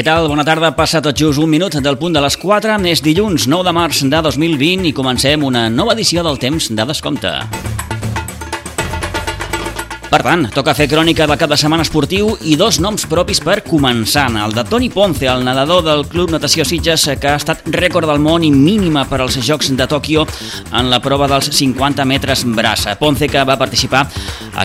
Què tal? Bona tarda. Passa tot just un minut del punt de les 4. És dilluns 9 de març de 2020 i comencem una nova edició del temps de descompte. Per tant, toca fer crònica del cap de setmana esportiu i dos noms propis per començar. El de Toni Ponce, el nedador del Club Natació Sitges, que ha estat rècord del món i mínima per als Jocs de Tòquio en la prova dels 50 metres braça. Ponce, que va participar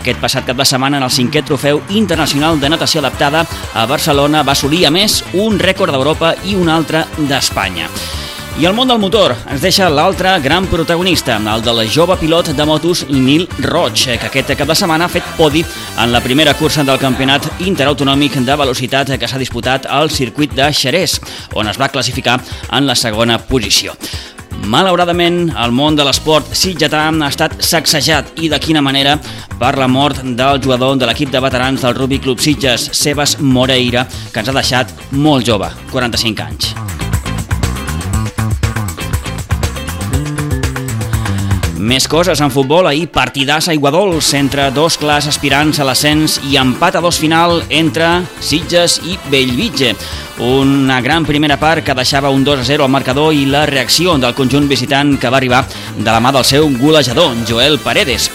aquest passat cap de setmana en el cinquè trofeu internacional de natació adaptada a Barcelona, va assolir a més un rècord d'Europa i un altre d'Espanya. I el món del motor ens deixa l'altre gran protagonista, el de la jove pilot de motos Nil Roig, que aquest cap de setmana ha fet podi en la primera cursa del campionat interautonòmic de velocitat que s'ha disputat al circuit de Xerès, on es va classificar en la segona posició. Malauradament, el món de l'esport sitgetà ha estat sacsejat i de quina manera per la mort del jugador de l'equip de veterans del Rugby Club Sitges, Sebas Moreira, que ens ha deixat molt jove, 45 anys. Més coses en futbol, ahir partidàs a Iguadols entre dos clars aspirants a l'ascens i empat a dos final entre Sitges i Bellvitge. Una gran primera part que deixava un 2-0 al marcador i la reacció del conjunt visitant que va arribar de la mà del seu golejador, Joel Paredes.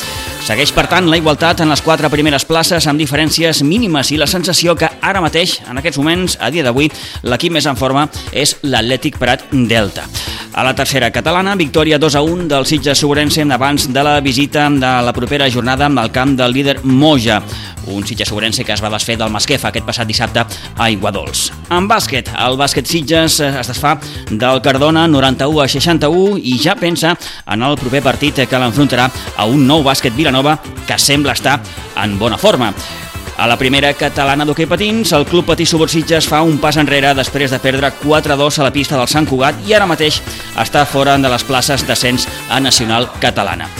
Segueix, per tant, la igualtat en les quatre primeres places amb diferències mínimes i la sensació que ara mateix, en aquests moments, a dia d'avui, l'equip més en forma és l'Atlètic Prat Delta. A la tercera catalana, victòria 2 a 1 del Sitges Sobrense abans de la visita de la propera jornada al camp del líder Moja, un Sitges Sobrense que es va desfer del Masquefa aquest passat dissabte a Iguadols. En bàsquet, el bàsquet Sitges es desfà del Cardona 91 a 61 i ja pensa en el proper partit que l'enfrontarà a un nou bàsquet Vilanova que sembla estar en bona forma. A la primera catalana d'hoquei patins, el Club Patí Subursitges fa un pas enrere després de perdre 4-2 a la pista del Sant Cugat i ara mateix està fora de les places d'ascens a Nacional Catalana.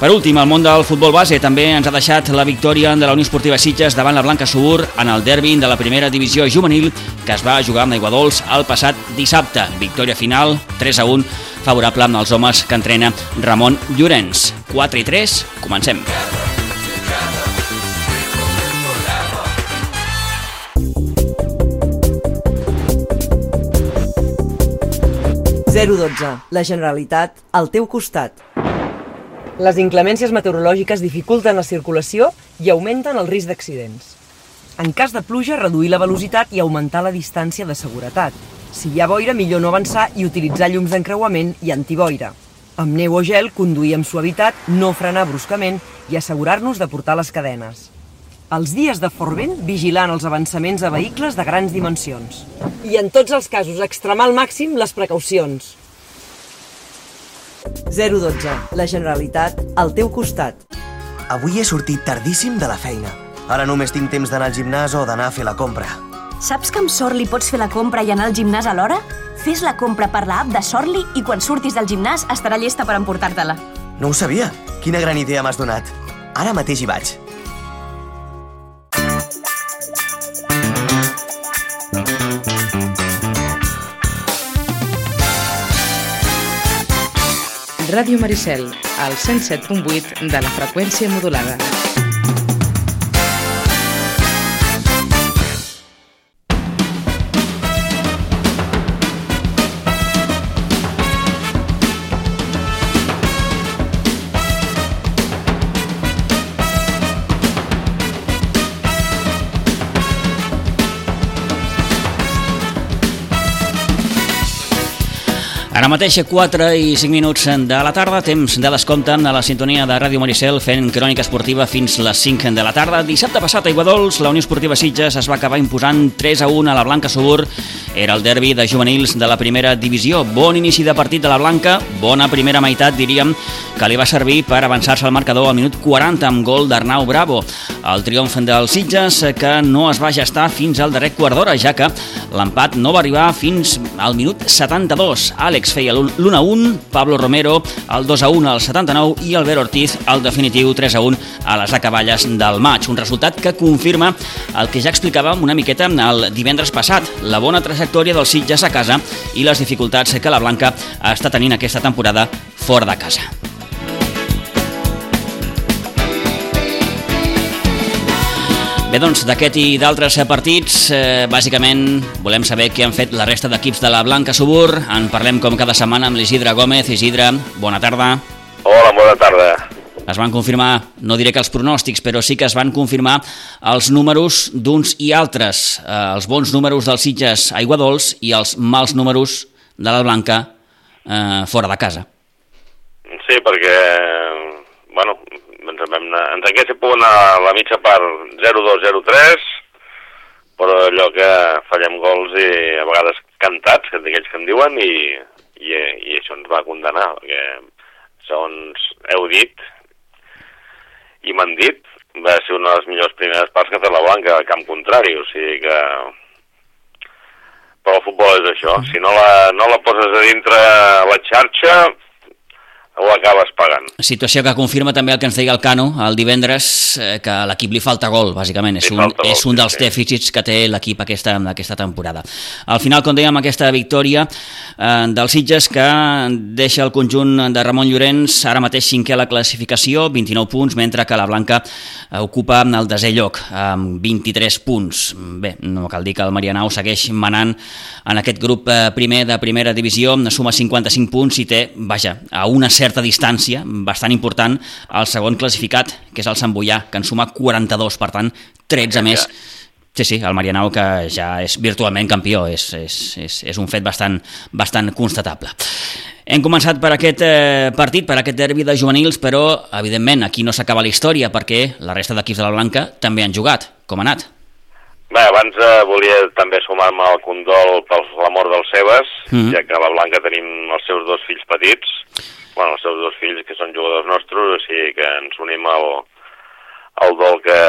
Per últim, el món del futbol base també ens ha deixat la victòria de la Unió Esportiva Sitges davant la Blanca Subur en el derbi de la primera divisió juvenil que es va jugar amb Aiguadols el passat dissabte. Victòria final, 3 a 1, favorable amb els homes que entrena Ramon Llorenç. 4 i 3, comencem. 012. La Generalitat, al teu costat. Les inclemències meteorològiques dificulten la circulació i augmenten el risc d'accidents. En cas de pluja, reduir la velocitat i augmentar la distància de seguretat. Si hi ha boira, millor no avançar i utilitzar llums d'encreuament i antiboira. Amb neu o gel, conduir amb suavitat, no frenar bruscament i assegurar-nos de portar les cadenes. Els dies de fort vent, vigilant els avançaments a vehicles de grans dimensions. I en tots els casos, extremar al màxim les precaucions. 012. La Generalitat, al teu costat. Avui he sortit tardíssim de la feina. Ara només tinc temps d'anar al gimnàs o d'anar a fer la compra. Saps que amb Sorli pots fer la compra i anar al gimnàs alhora? Fes la compra per la app de Sorli i quan surtis del gimnàs estarà llesta per emportar-te-la. No ho sabia. Quina gran idea m'has donat. Ara mateix hi vaig. Ràdio Maricel, al 107.8 de la freqüència modulada. Ara mateix 4 i 5 minuts de la tarda, temps de descompte a la sintonia de Ràdio Maricel fent crònica esportiva fins les 5 de la tarda. Dissabte passat a Iguadols, la Unió Esportiva Sitges es va acabar imposant 3 a 1 a la Blanca Subur. Era el derbi de juvenils de la primera divisió. Bon inici de partit de la Blanca, bona primera meitat, diríem, que li va servir per avançar-se al marcador al minut 40 amb gol d'Arnau Bravo. El triomf dels Sitges que no es va gestar fins al darrer quart d'hora, ja que l'empat no va arribar fins al minut 72. Àlex Àlex feia l'1-1, Pablo Romero el 2-1 al 79 i Albert Ortiz el definitiu 3-1 a les acaballes del maig. Un resultat que confirma el que ja explicàvem una miqueta el divendres passat, la bona trajectòria dels Sitges a casa i les dificultats que la Blanca està tenint aquesta temporada fora de casa. Bé, doncs, d'aquest i d'altres partits, eh, bàsicament volem saber què han fet la resta d'equips de la Blanca Subur. En parlem com cada setmana amb l'Isidre Gómez. Isidre, bona tarda. Hola, bona tarda. Es van confirmar, no diré que els pronòstics, però sí que es van confirmar els números d'uns i altres, eh, els bons números dels Sitges Aiguadols i els mals números de la Blanca eh, fora de casa. Sí, perquè, bueno, ens, vam anar, ens hagués pogut anar a la mitja part 0-2-0-3, però allò que fallem gols i a vegades cantats, que d'aquells que en diuen, i, i, i això ens va condenar, perquè segons heu dit, i m'han dit, va ser una de les millors primeres parts que fet la Blanca al camp contrari, o sigui que... Però el futbol és això, si no la, no la poses a dintre la xarxa, ho acabes pagant. Situació que confirma també el que ens deia el Cano el divendres, eh, que a l'equip li falta gol, bàsicament. És un, gol, és un dels sí. dèficits que té l'equip aquesta, aquesta temporada. Al final, com dèiem, aquesta victòria eh, dels Sitges que deixa el conjunt de Ramon Llorenç ara mateix cinquè a la classificació, 29 punts, mentre que la Blanca ocupa el desè lloc, amb 23 punts. Bé, no cal dir que el Marianau segueix manant en aquest grup eh, primer de primera divisió, suma 55 punts i té, vaja, a una certa certa distància, bastant important, al segon classificat, que és el Sant Boià, que en suma 42, per tant, 13 més. Sí, sí, el Marianao que ja és virtualment campió, és, és, és, és un fet bastant, bastant constatable. Hem començat per aquest eh, partit, per aquest derbi de juvenils, però, evidentment, aquí no s'acaba la història, perquè la resta d'equips de la Blanca també han jugat. Com ha anat? Bé, abans eh, volia també sumar-me al condol per la mort dels seves, mm -hmm. ja que a la Blanca tenim els seus dos fills petits, bueno, els seus dos fills que són jugadors nostres, o sigui que ens unim al, al dol que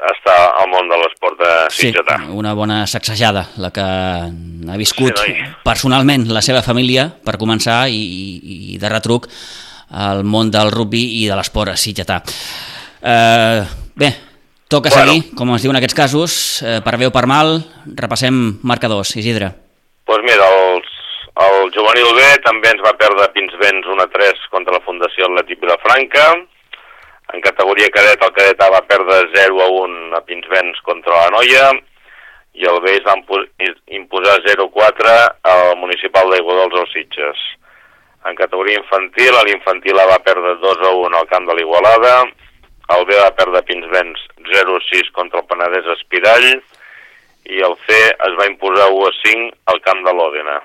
està al món de l'esport de Sitgetà. Sí, una bona sacsejada, la que ha viscut sí, personalment la seva família, per començar, i, i de retruc al món del rugby i de l'esport sitgetà. Eh, bé, toca bueno. seguir, com es diu en aquests casos, eh, per bé o per mal, repassem marcadors, Isidre. Doncs pues mira, els el juvenil B també ens va perdre Pinsbens 1-3 contra la Fundació Atlètic Vilafranca. En categoria cadet, el cadet A va perdre 0-1 a Pinsbens contra la Noia i el B es va imposar 0-4 al municipal d'Aiguadols als Sitges. En categoria infantil, l'infantil A va perdre 2-1 al camp de l'Igualada, el B va perdre Pinsbens 0-6 contra el Penedès Espirall i el C es va imposar 1-5 al camp de l'Òdena.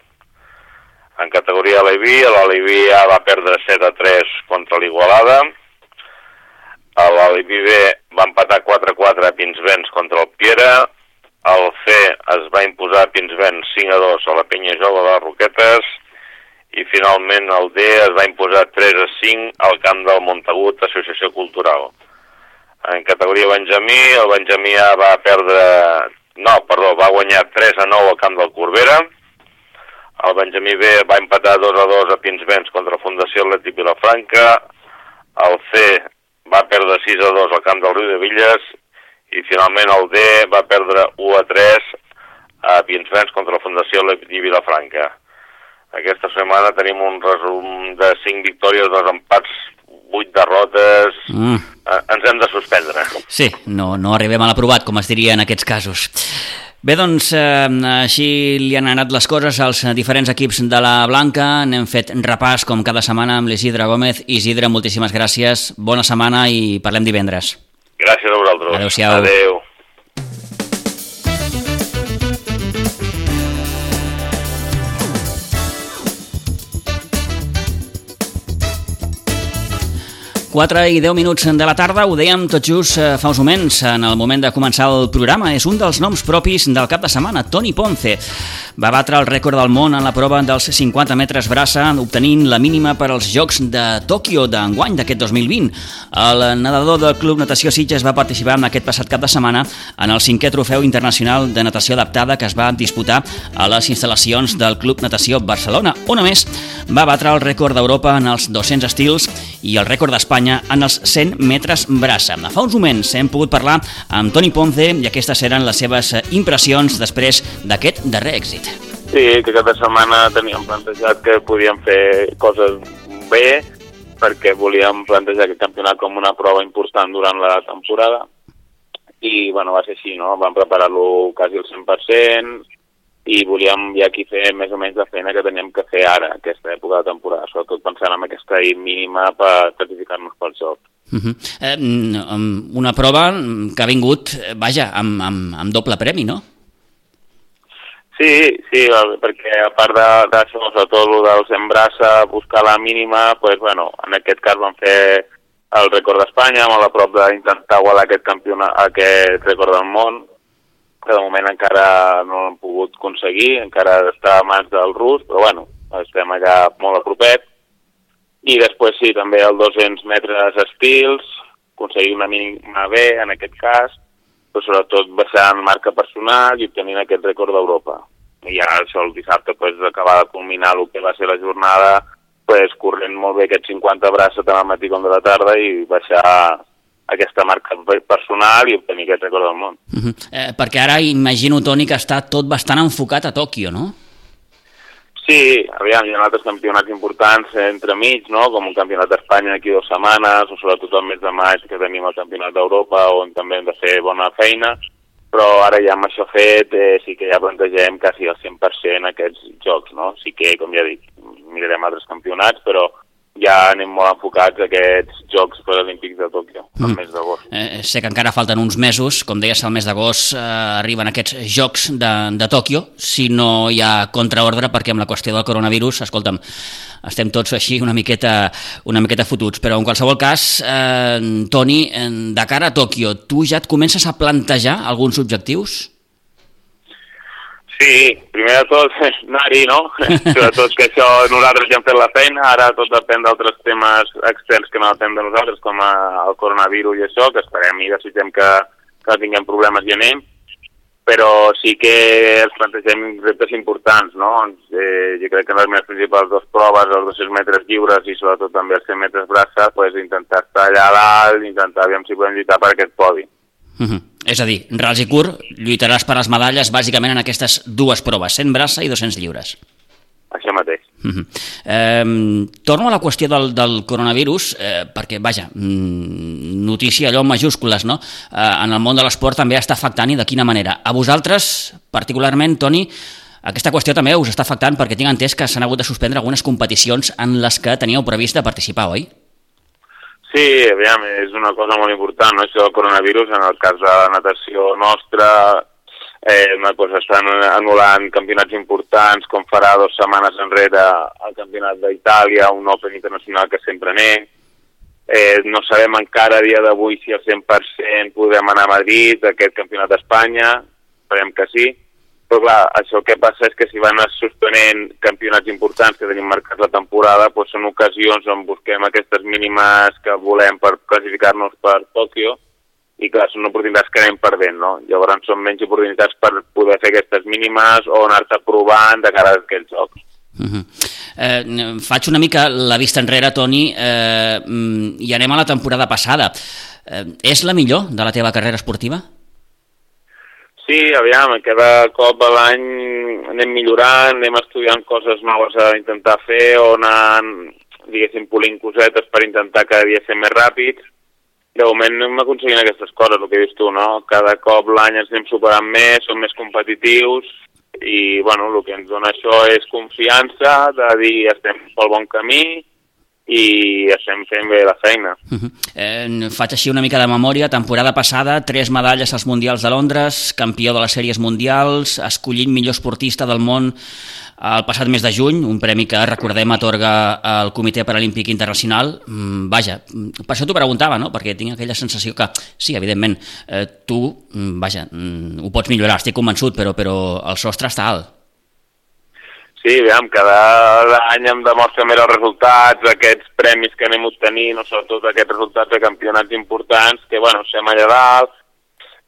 En categoria Aleví, l'Aleví A va perdre 7 a 3 contra l'Igualada. L'Aleví B va empatar 4 a 4 a Pinsbens contra el Piera. El C es va imposar a Pinsbens 5 a 2 a la Penya Jove de les Roquetes. I finalment el D es va imposar 3 a 5 al camp del Montagut Associació Cultural. En categoria Benjamí, el Benjamí A va perdre... No, perdó, va guanyar 3 a 9 al camp del Corbera el Benjamí B va empatar 2 a 2 a Pinsbens contra Fundació Atlètic Vilafranca. El C va perdre 6 a 2 al camp del Riu de Villes. I finalment el D va perdre 1 a 3 a Pinsbens contra la Fundació Atlètic Vilafranca. Aquesta setmana tenim un resum de 5 victòries, 2 empats, 8 derrotes... Mm. Eh, ens hem de suspendre. Sí, no, no arribem a l'aprovat, com es diria en aquests casos. Bé, doncs, eh, així li han anat les coses als diferents equips de la Blanca. N'hem fet repàs, com cada setmana, amb l'Isidre Gómez. Isidre, moltíssimes gràcies, bona setmana i parlem divendres. Gràcies a vosaltres. Adéu-siau. Adéu. 4 i 10 minuts de la tarda, ho dèiem tot just eh, fa uns moments, en el moment de començar el programa. És un dels noms propis del cap de setmana, Toni Ponce. Va batre el rècord del món en la prova dels 50 metres braça, obtenint la mínima per als Jocs de Tòquio d'enguany d'aquest 2020. El nedador del Club Natació Sitges va participar en aquest passat cap de setmana en el cinquè trofeu internacional de natació adaptada que es va disputar a les instal·lacions del Club Natació Barcelona, on a més va batre el rècord d'Europa en els 200 estils i el rècord d'Espanya Espanya en els 100 metres braça. Fa uns moments hem pogut parlar amb Toni Ponce i aquestes eren les seves impressions després d'aquest darrer èxit. Sí, que cada setmana teníem plantejat que podíem fer coses bé perquè volíem plantejar aquest campionat com una prova important durant la temporada i bueno, va ser així, no? Vam preparar-lo quasi al 100% i volíem ja aquí fer més o menys la feina que teníem que fer ara, aquesta època de temporada, sobretot pensant en aquesta mínima per certificar-nos pel joc. Uh -huh. eh, una prova que ha vingut, vaja, amb, amb, amb doble premi, no? Sí, sí, perquè a part d'això, sobretot el del Sembrassa, buscar la mínima, pues, bueno, en aquest cas vam fer el rècord d'Espanya, molt a prop d'intentar igualar aquest, campionat, aquest rècord del món, que de moment encara no l'hem pogut aconseguir, encara està a mans del rus, però bueno, estem allà molt a propet. I després sí, també el 200 metres estils, aconseguir una mínima B en aquest cas, però sobretot baixant marca personal i obtenint aquest rècord d'Europa. I ara això el dissabte pues, acabar de culminar el que va ser la jornada, pues, corrent molt bé aquests 50 braços tant al matí com de la tarda i baixar aquesta marca personal i obtenir aquest record del món. Uh -huh. eh, perquè ara imagino, Toni, que està tot bastant enfocat a Tòquio, no? Sí, aviam, hi ha altres campionats importants entre mig, no? com un campionat d'Espanya d'aquí dues setmanes, o sobretot el mes de maig que tenim el campionat d'Europa, on també hem de fer bona feina, però ara ja amb això fet eh, sí que ja plantegem quasi al 100% aquests jocs, no? Sí que, com ja dic, mirarem altres campionats, però ja anem molt enfocats a aquests Jocs Paralímpics de Tòquio, el mm. mes d'agost. Eh, sé que encara falten uns mesos, com deies, el mes d'agost eh, arriben aquests Jocs de, de Tòquio, si no hi ha contraordre, perquè amb la qüestió del coronavirus, escolta'm, estem tots així una miqueta, una miqueta fotuts, però en qualsevol cas, eh, Toni, de cara a Tòquio, tu ja et comences a plantejar alguns objectius? Sí, primer de tot anar-hi, no? Sobretot que això nosaltres ja hem fet la feina, ara tot depèn d'altres temes externs que no depèn de nosaltres, com el coronavirus i això, que esperem i desitgem que, que no tinguem problemes i anem, però sí que els plantegem reptes importants, no? Eh, jo crec que les meves principals dues proves, els 200 metres lliures i sobretot també els 100 metres braça, pues, intentar estar allà dalt, intentar aviam si podem lluitar per aquest podi. Uh -huh. És a dir, ras i curt, lluitaràs per les medalles bàsicament en aquestes dues proves, 100 braça i 200 lliures. Això mateix. Uh -huh. eh, torno a la qüestió del, del coronavirus, eh, perquè, vaja, mm, notícia allò en majúscules, no? Eh, en el món de l'esport també està afectant i de quina manera. A vosaltres, particularment, Toni, aquesta qüestió també us està afectant perquè tinc entès que s'han hagut de suspendre algunes competicions en les que teníeu previst de participar, oi? Sí, aviam, és una cosa molt important, no? això del coronavirus, en el cas de la natació nostra, eh, cosa, estan anul·lant campionats importants, com farà dues setmanes enrere el campionat d'Itàlia, un Open internacional que sempre anem, eh, no sabem encara a dia d'avui si al 100% podem anar a Madrid, aquest campionat d'Espanya, esperem que sí, però clar, això que passa és que si van suspenent campionats importants que tenim marcats la temporada, doncs són ocasions on busquem aquestes mínimes que volem per classificar-nos per Tòquio i clar, són oportunitats que anem perdent, no? Llavors són menys oportunitats per poder fer aquestes mínimes o anar-te provant de cara a aquells jocs. Uh -huh. eh, faig una mica la vista enrere, Toni, eh, mm, i anem a la temporada passada. Eh, és la millor de la teva carrera esportiva? Sí, aviam, cada cop a l'any anem millorant, anem estudiant coses noves a intentar fer o anant, diguéssim, polint cosetes per intentar cada dia ser més ràpids. De moment anem aconseguint aquestes coses, el que dius tu, no? Cada cop l'any ens anem superant més, som més competitius i, bueno, el que ens dona això és confiança de dir estem pel bon camí, i estem fent bé la feina. Uh -huh. eh, faig així una mica de memòria. Temporada passada, tres medalles als Mundials de Londres, campió de les sèries mundials, escollit millor esportista del món el passat mes de juny, un premi que, recordem, atorga el Comitè Paralímpic Internacional. Mm, vaja, per això t'ho preguntava, no? perquè tinc aquella sensació que, sí, evidentment, eh, tu, mm, vaja, mm, ho pots millorar, estic convençut, però, però el sostre està alt. Sí, aviam, cada any em demostra més els resultats, aquests premis que anem obtenint, o sobretot aquests resultats de campionats importants, que, bueno, sem allà dalt,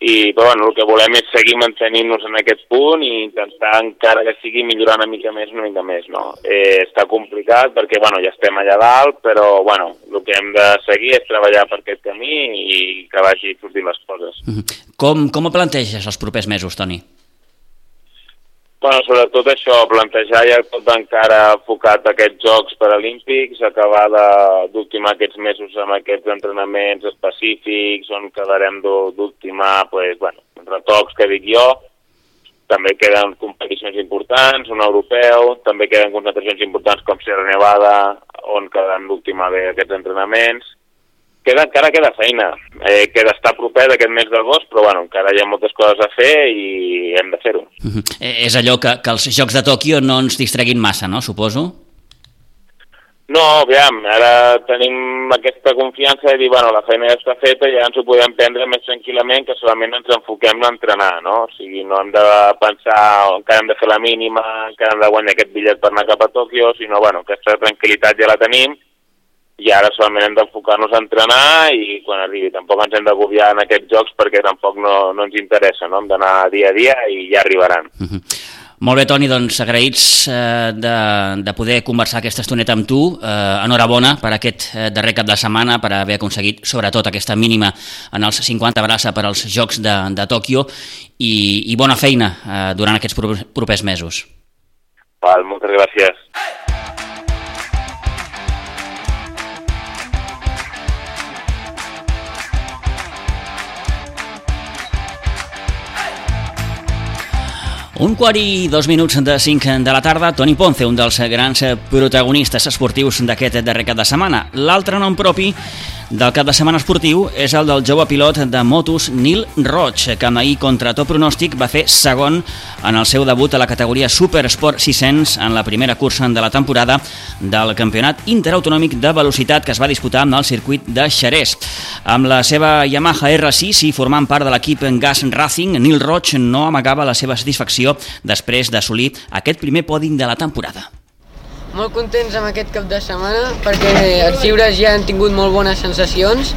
i, però, bueno, el que volem és seguir mantenint-nos en aquest punt i intentar encara que sigui millorar una mica més, una mica més, no? Eh, està complicat perquè, bueno, ja estem allà dalt, però, bueno, el que hem de seguir és treballar per aquest camí i que vagi sortint les coses. Com, com ho planteges els propers mesos, Toni? Bueno, sobretot això, plantejar ja tot encara enfocat a aquests Jocs Paralímpics, acabar d'ultimar aquests mesos amb aquests entrenaments específics on quedarem d'ultimar, pues, bueno, retocs que dic jo, també queden competicions importants, un europeu, també queden concentracions importants com Sierra Nevada, on queden d'ultimar bé aquests entrenaments, queda, encara queda feina. Eh, queda estar proper d'aquest mes d'agost, però bueno, encara hi ha moltes coses a fer i hem de fer-ho. Uh -huh. És allò que, que els Jocs de Tòquio no ens distreguin massa, no? Suposo? No, aviam, ara tenim aquesta confiança de dir, bueno, la feina ja està feta i ja ens ho podem prendre més tranquil·lament que solament ens enfoquem a entrenar, no? O sigui, no hem de pensar que hem de fer la mínima, que hem de guanyar aquest bitllet per anar cap a Tòquio, sinó, bueno, aquesta tranquil·litat ja la tenim i ara solament hem d'enfocar-nos a entrenar i quan arribi tampoc ens hem d'agobiar en aquests jocs perquè tampoc no, no ens interessa, no? hem d'anar dia a dia i ja arribaran. Uh -huh. Molt bé, Toni, doncs agraïts eh, de, de poder conversar aquesta estoneta amb tu. Eh, enhorabona per aquest eh, darrer cap de setmana, per haver aconseguit sobretot aquesta mínima en els 50 braça per als Jocs de, de Tòquio i, i bona feina eh, durant aquests propers mesos. Val, moltes gràcies. Un quart i dos minuts de 5 de la tarda, Toni Ponce, un dels grans protagonistes esportius d'aquest darrer cap de setmana. L'altre nom propi del cap de setmana esportiu és el del jove pilot de motos Nil Roig, que ahir contra tot pronòstic va fer segon en el seu debut a la categoria Supersport 600 en la primera cursa de la temporada del Campionat Interautonòmic de Velocitat que es va disputar en el circuit de Xerès. Amb la seva Yamaha R6 i formant part de l'equip Gas Racing, Nil Roig no amagava la seva satisfacció després d'assolir aquest primer pòding de la temporada. Molt contents amb aquest cap de setmana perquè els lliures ja han tingut molt bones sensacions.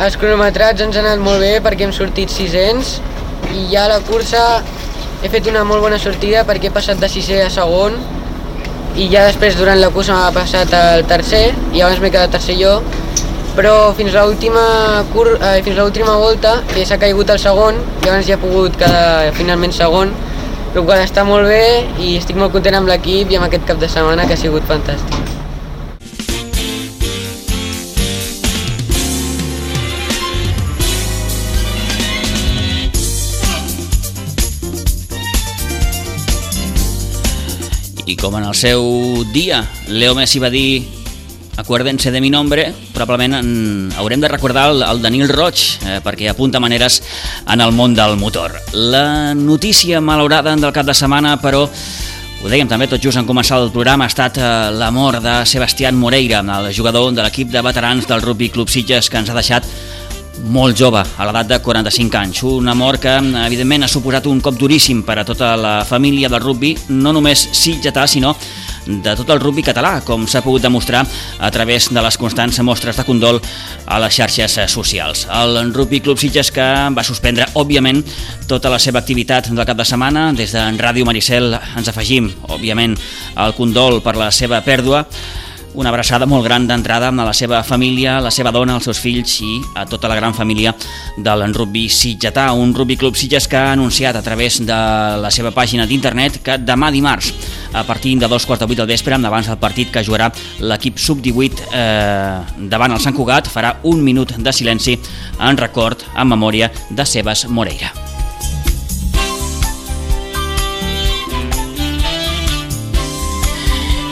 Els cronometrats ens han anat molt bé perquè hem sortit 600 i ja a la cursa he fet una molt bona sortida perquè he passat de sisè a segon i ja després durant la cursa m'ha passat al tercer i abans m'he quedat tercer jo però fins a l'última eh, fins a l'última volta que s'ha caigut el segon i abans ja he pogut quedar finalment segon el qual està molt bé i estic molt content amb l'equip i amb aquest cap de setmana que ha sigut fantàstic. I com en el seu dia Leo Messi va dir Acuérdense de mi nombre, probablement en, haurem de recordar el, el Danil Roig, eh, perquè apunta maneres en el món del motor. La notícia malaurada del cap de setmana, però ho dèiem també tot just en començar el programa, ha estat eh, la mort de Sebastián Moreira, el jugador de l'equip de veterans del Rugby Club Sitges, que ens ha deixat molt jove, a l'edat de 45 anys. Una mort que, evidentment, ha suposat un cop duríssim per a tota la família del rugby, no només sitgetà, sinó de tot el rugby català, com s'ha pogut demostrar a través de les constants mostres de condol a les xarxes socials. El Rugby Club Sitges que va suspendre, òbviament, tota la seva activitat del cap de setmana. Des de Ràdio Maricel ens afegim, òbviament, al condol per la seva pèrdua una abraçada molt gran d'entrada a la seva família, la seva dona, els seus fills i a tota la gran família del rugby sitgetà, un rugby club sitges que ha anunciat a través de la seva pàgina d'internet que demà dimarts, a partir de dos quarts de vuit del vespre, abans del partit que jugarà l'equip sub-18 eh, davant el Sant Cugat, farà un minut de silenci en record, en memòria de Sebas Moreira.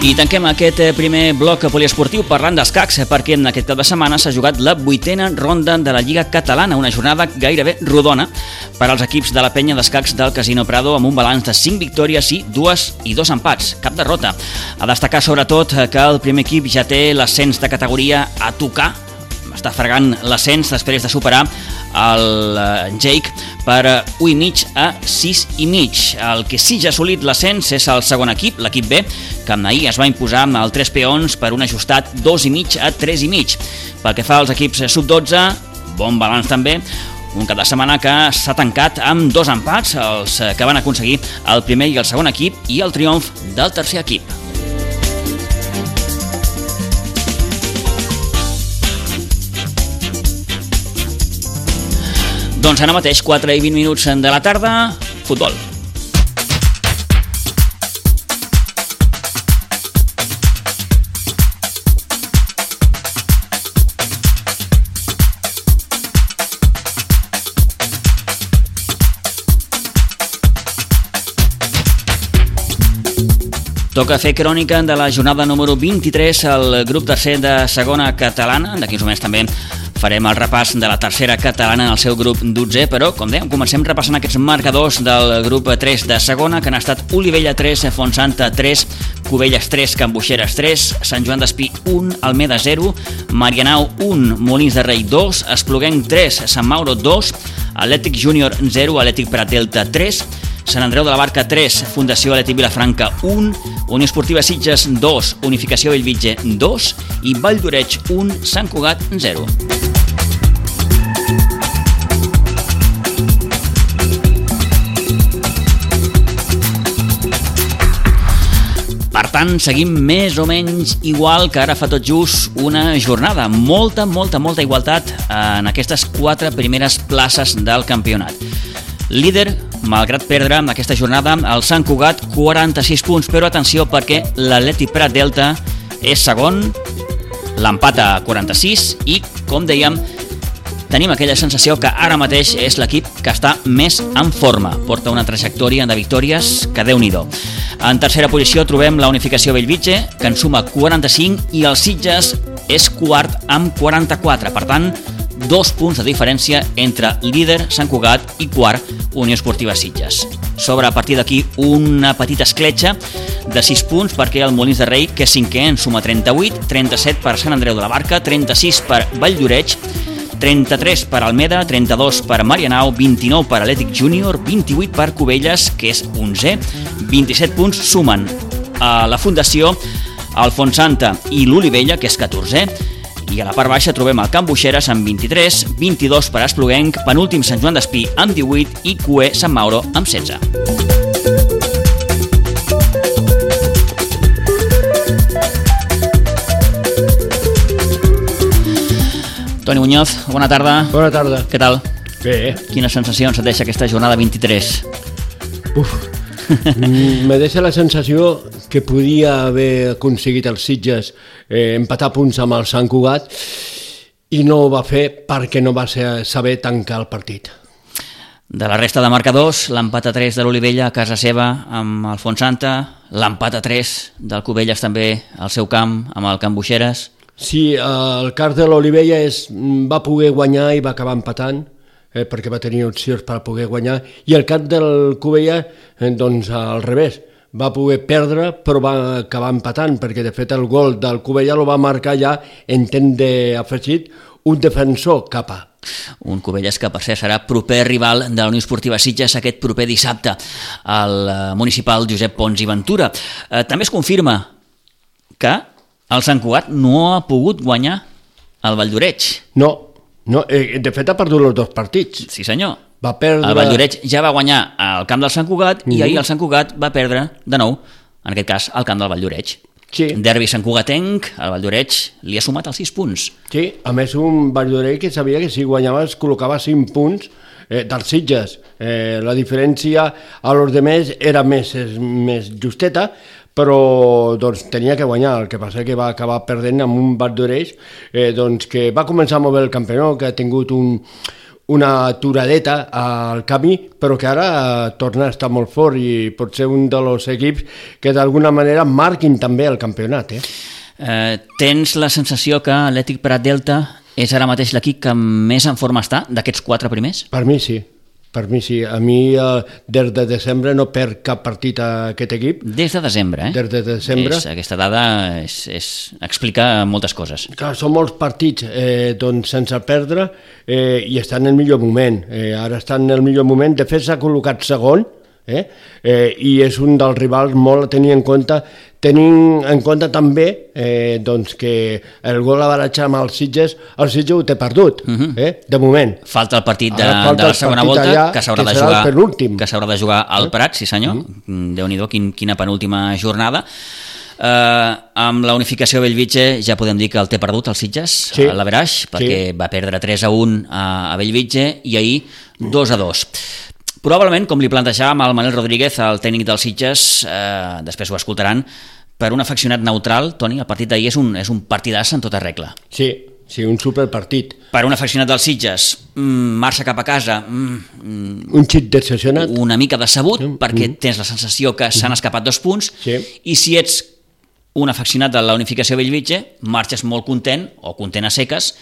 I tanquem aquest eh, primer bloc poliesportiu parlant d'escacs, eh, perquè en aquest cap de setmana s'ha jugat la vuitena ronda de la Lliga Catalana, una jornada gairebé rodona per als equips de la penya d'escacs del Casino Prado amb un balanç de 5 victòries i dues i dos empats, cap derrota. A destacar sobretot eh, que el primer equip ja té l'ascens de categoria a tocar, està fregant l'ascens després de superar el eh, Jake per 1 i mig a 6 i mig. El que sí ja ha assolit l'ascens és el segon equip, l'equip B, que ahir es va imposar amb el 3 peons per un ajustat 2 i mig a 3 i mig. Pel que fa als equips sub-12, bon balanç també, un cap de setmana que s'ha tancat amb dos empats, els que van aconseguir el primer i el segon equip, i el triomf del tercer equip. Doncs ara mateix, 4 i 20 minuts de la tarda, futbol. Toca fer crònica de la jornada número 23 al grup tercer de segona catalana. En d'aquí uns moments també farem el repàs de la tercera catalana en el seu grup 12, però, com dèiem, comencem repassant aquests marcadors del grup 3 de segona, que han estat Olivella 3, Fontsanta 3, Cubelles 3, Cambuixeres 3, Sant Joan d'Espí 1, Almeda 0, Marianau 1, Molins de Rei 2, Espluguenc 3, Sant Mauro 2, Atlètic Júnior 0, Atlètic Prat Delta 3, Sant Andreu de la Barca 3, Fundació Atlètic Vilafranca 1, Unió Esportiva Sitges 2, Unificació Bellvitge 2 i Vall d'Oreig 1, Sant Cugat 0. Tant, seguim més o menys igual que ara fa tot just una jornada. Molta, molta, molta igualtat en aquestes quatre primeres places del campionat. Líder, malgrat perdre aquesta jornada, el Sant Cugat 46 punts, però atenció perquè l'Atleti Prat Delta és segon, l'empat a 46 i, com dèiem, tenim aquella sensació que ara mateix és l'equip que està més en forma. Porta una trajectòria de victòries que déu nhi En tercera posició trobem la Unificació Bellvitge, que en suma 45, i el Sitges és quart amb 44. Per tant, dos punts de diferència entre líder Sant Cugat i quart Unió Esportiva Sitges. Sobre a partir d'aquí una petita escletxa de 6 punts perquè el Molins de Rei, que és cinquè, en suma 38, 37 per Sant Andreu de la Barca, 36 per Vall d'Oreig, 33 per Almeda, 32 per Marianau, 29 per Atlètic Júnior, 28 per Cubelles, que és 11, 27 punts sumen a la Fundació Alfonsanta i l'Olivella, que és 14, i a la part baixa trobem el Camp Buixeres amb 23, 22 per Espluguenc, penúltim Sant Joan d'Espí amb 18 i Cué Sant Mauro amb 16. Toni Muñoz, bona tarda. Bona tarda. Què tal? Bé. Quines sensacions et deixa aquesta jornada 23? Uf, me deixa la sensació que podia haver aconseguit els Sitges eh, empatar punts amb el Sant Cugat i no ho va fer perquè no va ser, saber tancar el partit. De la resta de marcadors, l'empat a 3 de l'Olivella a casa seva amb el Fontsanta, l'empat a 3 del Cubelles també al seu camp amb el Camp Buixeres. Sí, el cas de l'Olivella és, va poder guanyar i va acabar empatant, eh, perquè va tenir opcions per poder guanyar, i el cap del Covella, eh, doncs al revés, va poder perdre però va acabar empatant perquè de fet el gol del Covella lo va marcar ja en temps d'afegit un defensor capa. Un Covelles que per cert serà proper rival de la Unió Esportiva Sitges aquest proper dissabte al eh, municipal Josep Pons i Ventura. Eh, també es confirma que el Sant Cugat no ha pogut guanyar el Vall d'Oreig. No, no, eh, de fet ha perdut els dos partits. Sí senyor. Va perdre... El Valldoreix ja va guanyar al camp del Sant Cugat mm -hmm. i ahir el Sant Cugat va perdre de nou, en aquest cas, al camp del Valldoreix. Sí. Derbi Sant Cugatenc, el Valldoreix li ha sumat els 6 punts. Sí, a més un Valldoreix que sabia que si guanyava es col·locava 5 punts eh, dels Sitges. Eh, la diferència a los demés era més, més justeta, però doncs, tenia que guanyar, el que passa que va acabar perdent amb un bat d'oreix eh, doncs, que va començar molt bé el campionat, que ha tingut un, una aturadeta al camí, però que ara eh, torna a estar molt fort i pot ser un dels equips que d'alguna manera marquin també el campionat. Eh? Eh, tens la sensació que l'Ètic Prat Delta és ara mateix l'equip que més en forma està d'aquests quatre primers? Per mi sí. Per mi sí, a mi eh, des de desembre no perd cap partit a aquest equip. Des de desembre, eh? Des de desembre. És, aquesta dada és, és, explica moltes coses. Clar, són molts partits eh, doncs, sense perdre eh, i estan en el millor moment. Eh, ara estan en el millor moment. De fet, s'ha col·locat segon, eh? Eh, i és un dels rivals molt a tenir en compte tenint en compte també eh, doncs que el gol a baratge amb els Sitges, el Sitges ho té perdut, uh mhm. -huh. eh, de moment. Falta el partit de, de la segona volta, allà, que s'haurà de, jugar, que s'haurà de jugar al eh? Prat, sí senyor, uh mhm. -huh. déu-n'hi-do, quin, quina penúltima jornada. Uh, amb la unificació Bellvitge ja podem dir que el té perdut el Sitges, sí. a l'Averaix, perquè sí. va perdre 3 a 1 a, a Bellvitge i ahir 2 a 2. Probablement, com li plantejàvem al Manel Rodríguez, el tècnic dels Sitges, eh, després ho escoltaran, per un afeccionat neutral, Toni, el partit d'ahir és un, és un partidàs en tota regla. Sí, sí, un superpartit. Per un afeccionat dels Sitges, mm, marxa cap a casa, mm, Un xic decepcionat. una mica decebut, perquè tens la sensació que s'han escapat dos punts, Sí. i si ets un afeccionat de la unificació Bellvitge, marxes molt content, o content a seques,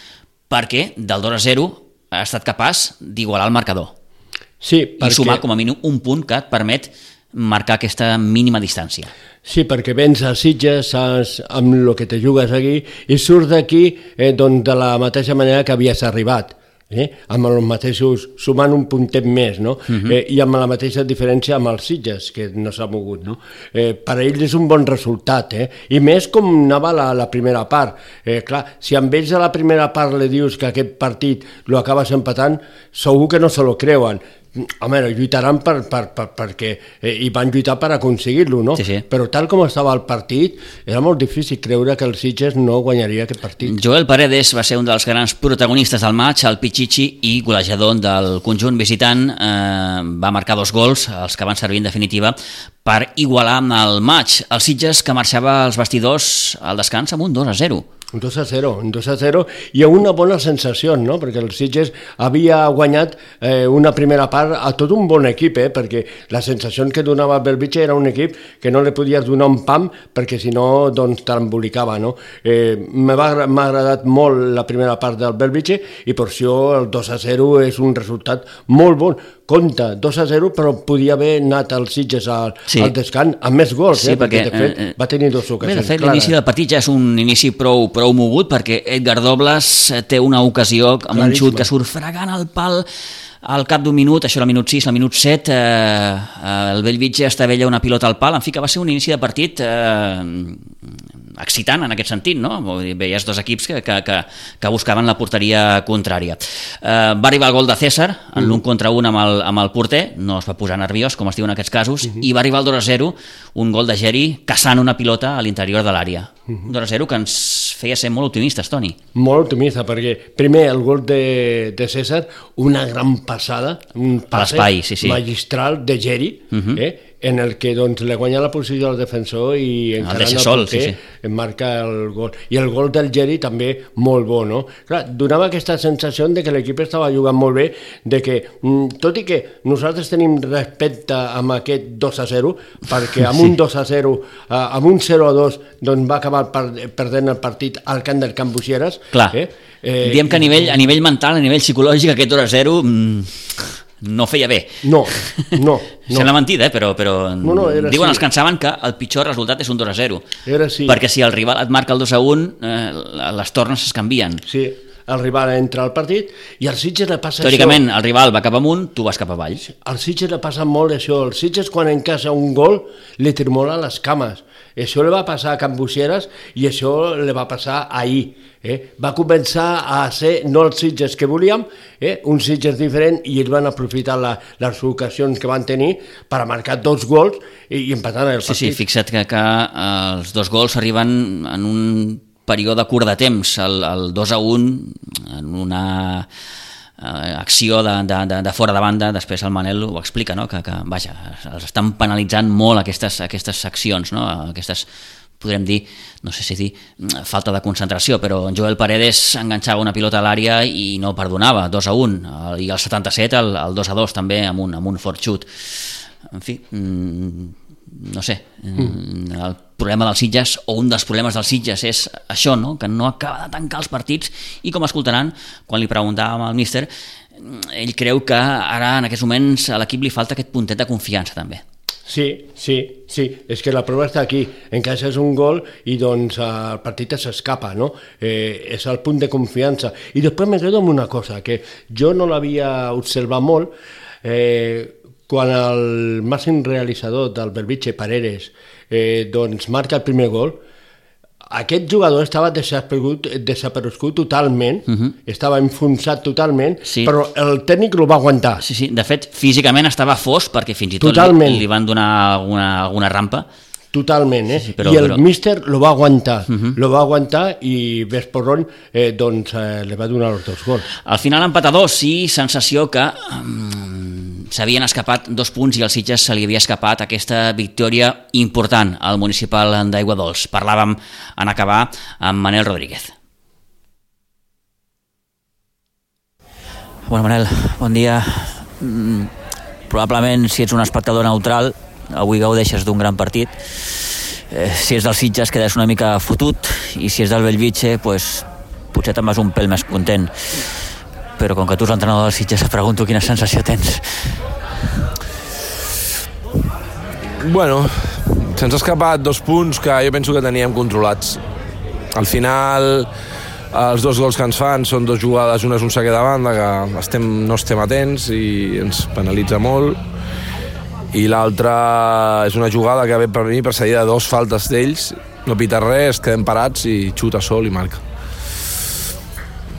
perquè del 2 a 0 ha estat capaç d'igualar el marcador Sí, i sumar com a mínim un punt que et permet marcar aquesta mínima distància. Sí, perquè vens a Sitges saps, amb el que te jugues aquí i surts d'aquí eh, doncs, de la mateixa manera que havies arribat. Eh? amb els mateixos, sumant un puntet més, no? Uh -huh. eh, i amb la mateixa diferència amb els Sitges, que no s'ha mogut, no? Eh, per a ells és un bon resultat, eh? i més com anava la, la primera part. Eh, clar, si amb ells a la primera part li dius que aquest partit lo acabes empatant, segur que no se lo creuen. Home, lluitaran per, per, per, perquè eh, i van lluitar per aconseguir-lo, no? Sí, sí. Però tal com estava el partit, era molt difícil creure que el Sitges no guanyaria aquest partit. Joel Paredes va ser un dels grans protagonistes del maig, el Pichichi i golejador del conjunt visitant, eh, va marcar dos gols, els que van servir en definitiva per igualar el maig. El Sitges que marxava als vestidors al descans amb un 2 a 0. Un 2 a 0, un 2 a 0 i una bona sensació, no? perquè el Sitges havia guanyat eh, una primera part a tot un bon equip, eh? perquè la sensació que donava el Belvitge era un equip que no li podies donar un pam perquè si no doncs t'embolicava. No? Eh, M'ha agradat molt la primera part del Belvitge i per això el 2 a 0 és un resultat molt bon. Compte, 2 a 0, però podia haver anat el Sitges al, Sí. al descans amb més gols, Sí, eh? perquè, perquè, de fet eh, eh, va tenir dues Bé, ocasions de fet, l'inici del partit ja és un inici prou, prou mogut perquè Edgar Dobles eh, té una ocasió amb un Claríssima. xut que surt fregant el pal al cap d'un minut, això era el minut 6, al minut 7, eh, eh, el Bellvitge estavella una pilota al pal, en fi que va ser un inici de partit eh, excitant en aquest sentit, no? Vull dir, Veies dos equips que, que, que, que buscaven la porteria contrària. Eh, va arribar el gol de César, en l'un contra un amb el, amb el porter, no es va posar nerviós, com es diu en aquests casos, i va arribar el 2 a 0, un gol de Geri caçant una pilota a l'interior de l'àrea. Un 2 a 0 que ens feia ser molt optimistes, Toni. Molt optimista, perquè primer el gol de, de César, una gran passada, un passe sí, sí. magistral de Geri, Mhm. eh, en el que doncs, le guanya la posició al defensor i encarant deixa el sol, sí, sí. marca el gol. I el gol del Geri també molt bo, no? Clar, donava aquesta sensació de que l'equip estava jugant molt bé, de que, mm, tot i que nosaltres tenim respecte amb aquest 2 a 0, perquè amb un 2 a 0, eh, amb un 0 a 2, doncs va acabar per, perdent el partit al camp del Camp Buixeres. Clar, Eh? eh, diem que a nivell, a nivell mental, a nivell psicològic, aquest 2 a 0 mm, no feia bé. No, no, no. Sembla mentida, eh? però, però No, no, era diuen així. els que en saben que el pitjor resultat és un 2 a 0. Era així. Perquè si el rival et marca el 2 a 1, eh, les tornes es canvien. Sí, el rival entra al partit i al Sitges le passa Teòricament, això. el rival va cap amunt, tu vas cap avall. Al Sitges le passa molt això. El Sitges quan encaixa un gol li tremola les cames. Això li va passar a Can Buixeres i això li va passar ahir. Eh? Va començar a ser no els Sitges que volíem, eh? un Sitges diferent i ells van aprofitar la, les ocasions que van tenir per a marcar dos gols i, i empatar el Sí, partit. sí, fixa't que, que eh, els dos gols arriben en un període curt de temps, el, el 2 a 1 en una eh, acció de, de, de, de fora de banda, després el Manel ho explica, no? que, que vaja, els estan penalitzant molt aquestes, aquestes accions, no? aquestes podrem dir, no sé si dir, falta de concentració, però en Joel Paredes enganxava una pilota a l'àrea i no perdonava, 2 a 1, i el 77 el, el 2 a 2 també amb un, amb un fort xut. En fi, mm, no sé, mm. el problema dels Sitges, o un dels problemes dels Sitges és això, no? que no acaba de tancar els partits i com escoltaran, quan li preguntàvem al míster, ell creu que ara en aquests moments a l'equip li falta aquest puntet de confiança també. Sí, sí, sí, és que la prova està aquí, encaixes un gol i doncs el partit s'escapa, no? Eh, és el punt de confiança. I després me quedo amb una cosa, que jo no l'havia observat molt, eh, quan el màxim realitzador del Belvitge, Paredes, eh, doncs marca el primer gol, aquest jugador estava desaparegut, desaparegut totalment, uh -huh. estava enfonsat totalment, Sí. però el tècnic lo va aguantar. Sí, sí, de fet, físicament estava fos perquè fins i tot li, Totalment. li van donar alguna, alguna rampa. Totalment, eh? Sí, sí, però- I el però- míster lo va aguantar, uh -huh. lo va aguantar i Vesporron eh, doncs, eh, li va donar els dos gols. Al final empat a dos i sensació que um, s'havien escapat dos punts i al Sitges se li havia escapat aquesta victòria important al municipal d'Aigua Dols. Parlàvem en acabar amb Manel Rodríguez. Bueno, Manel, bon dia. Mm, probablement, si ets un espectador neutral, avui gaudeixes d'un gran partit. Eh, si és del Sitges, quedes una mica fotut, i si és del Bellvitge, pues, potser te'n vas un pèl més content. Però com que tu ets l'entrenador del Sitges, et pregunto quina sensació tens. Bueno, se'ns ha escapat dos punts que jo penso que teníem controlats. Al final, els dos gols que ens fan són dues jugades, una és un saque de banda que estem, no estem atents i ens penalitza molt i l'altra és una jugada que ve per mi precedida de dos faltes d'ells no pita res, quedem parats i xuta sol i marca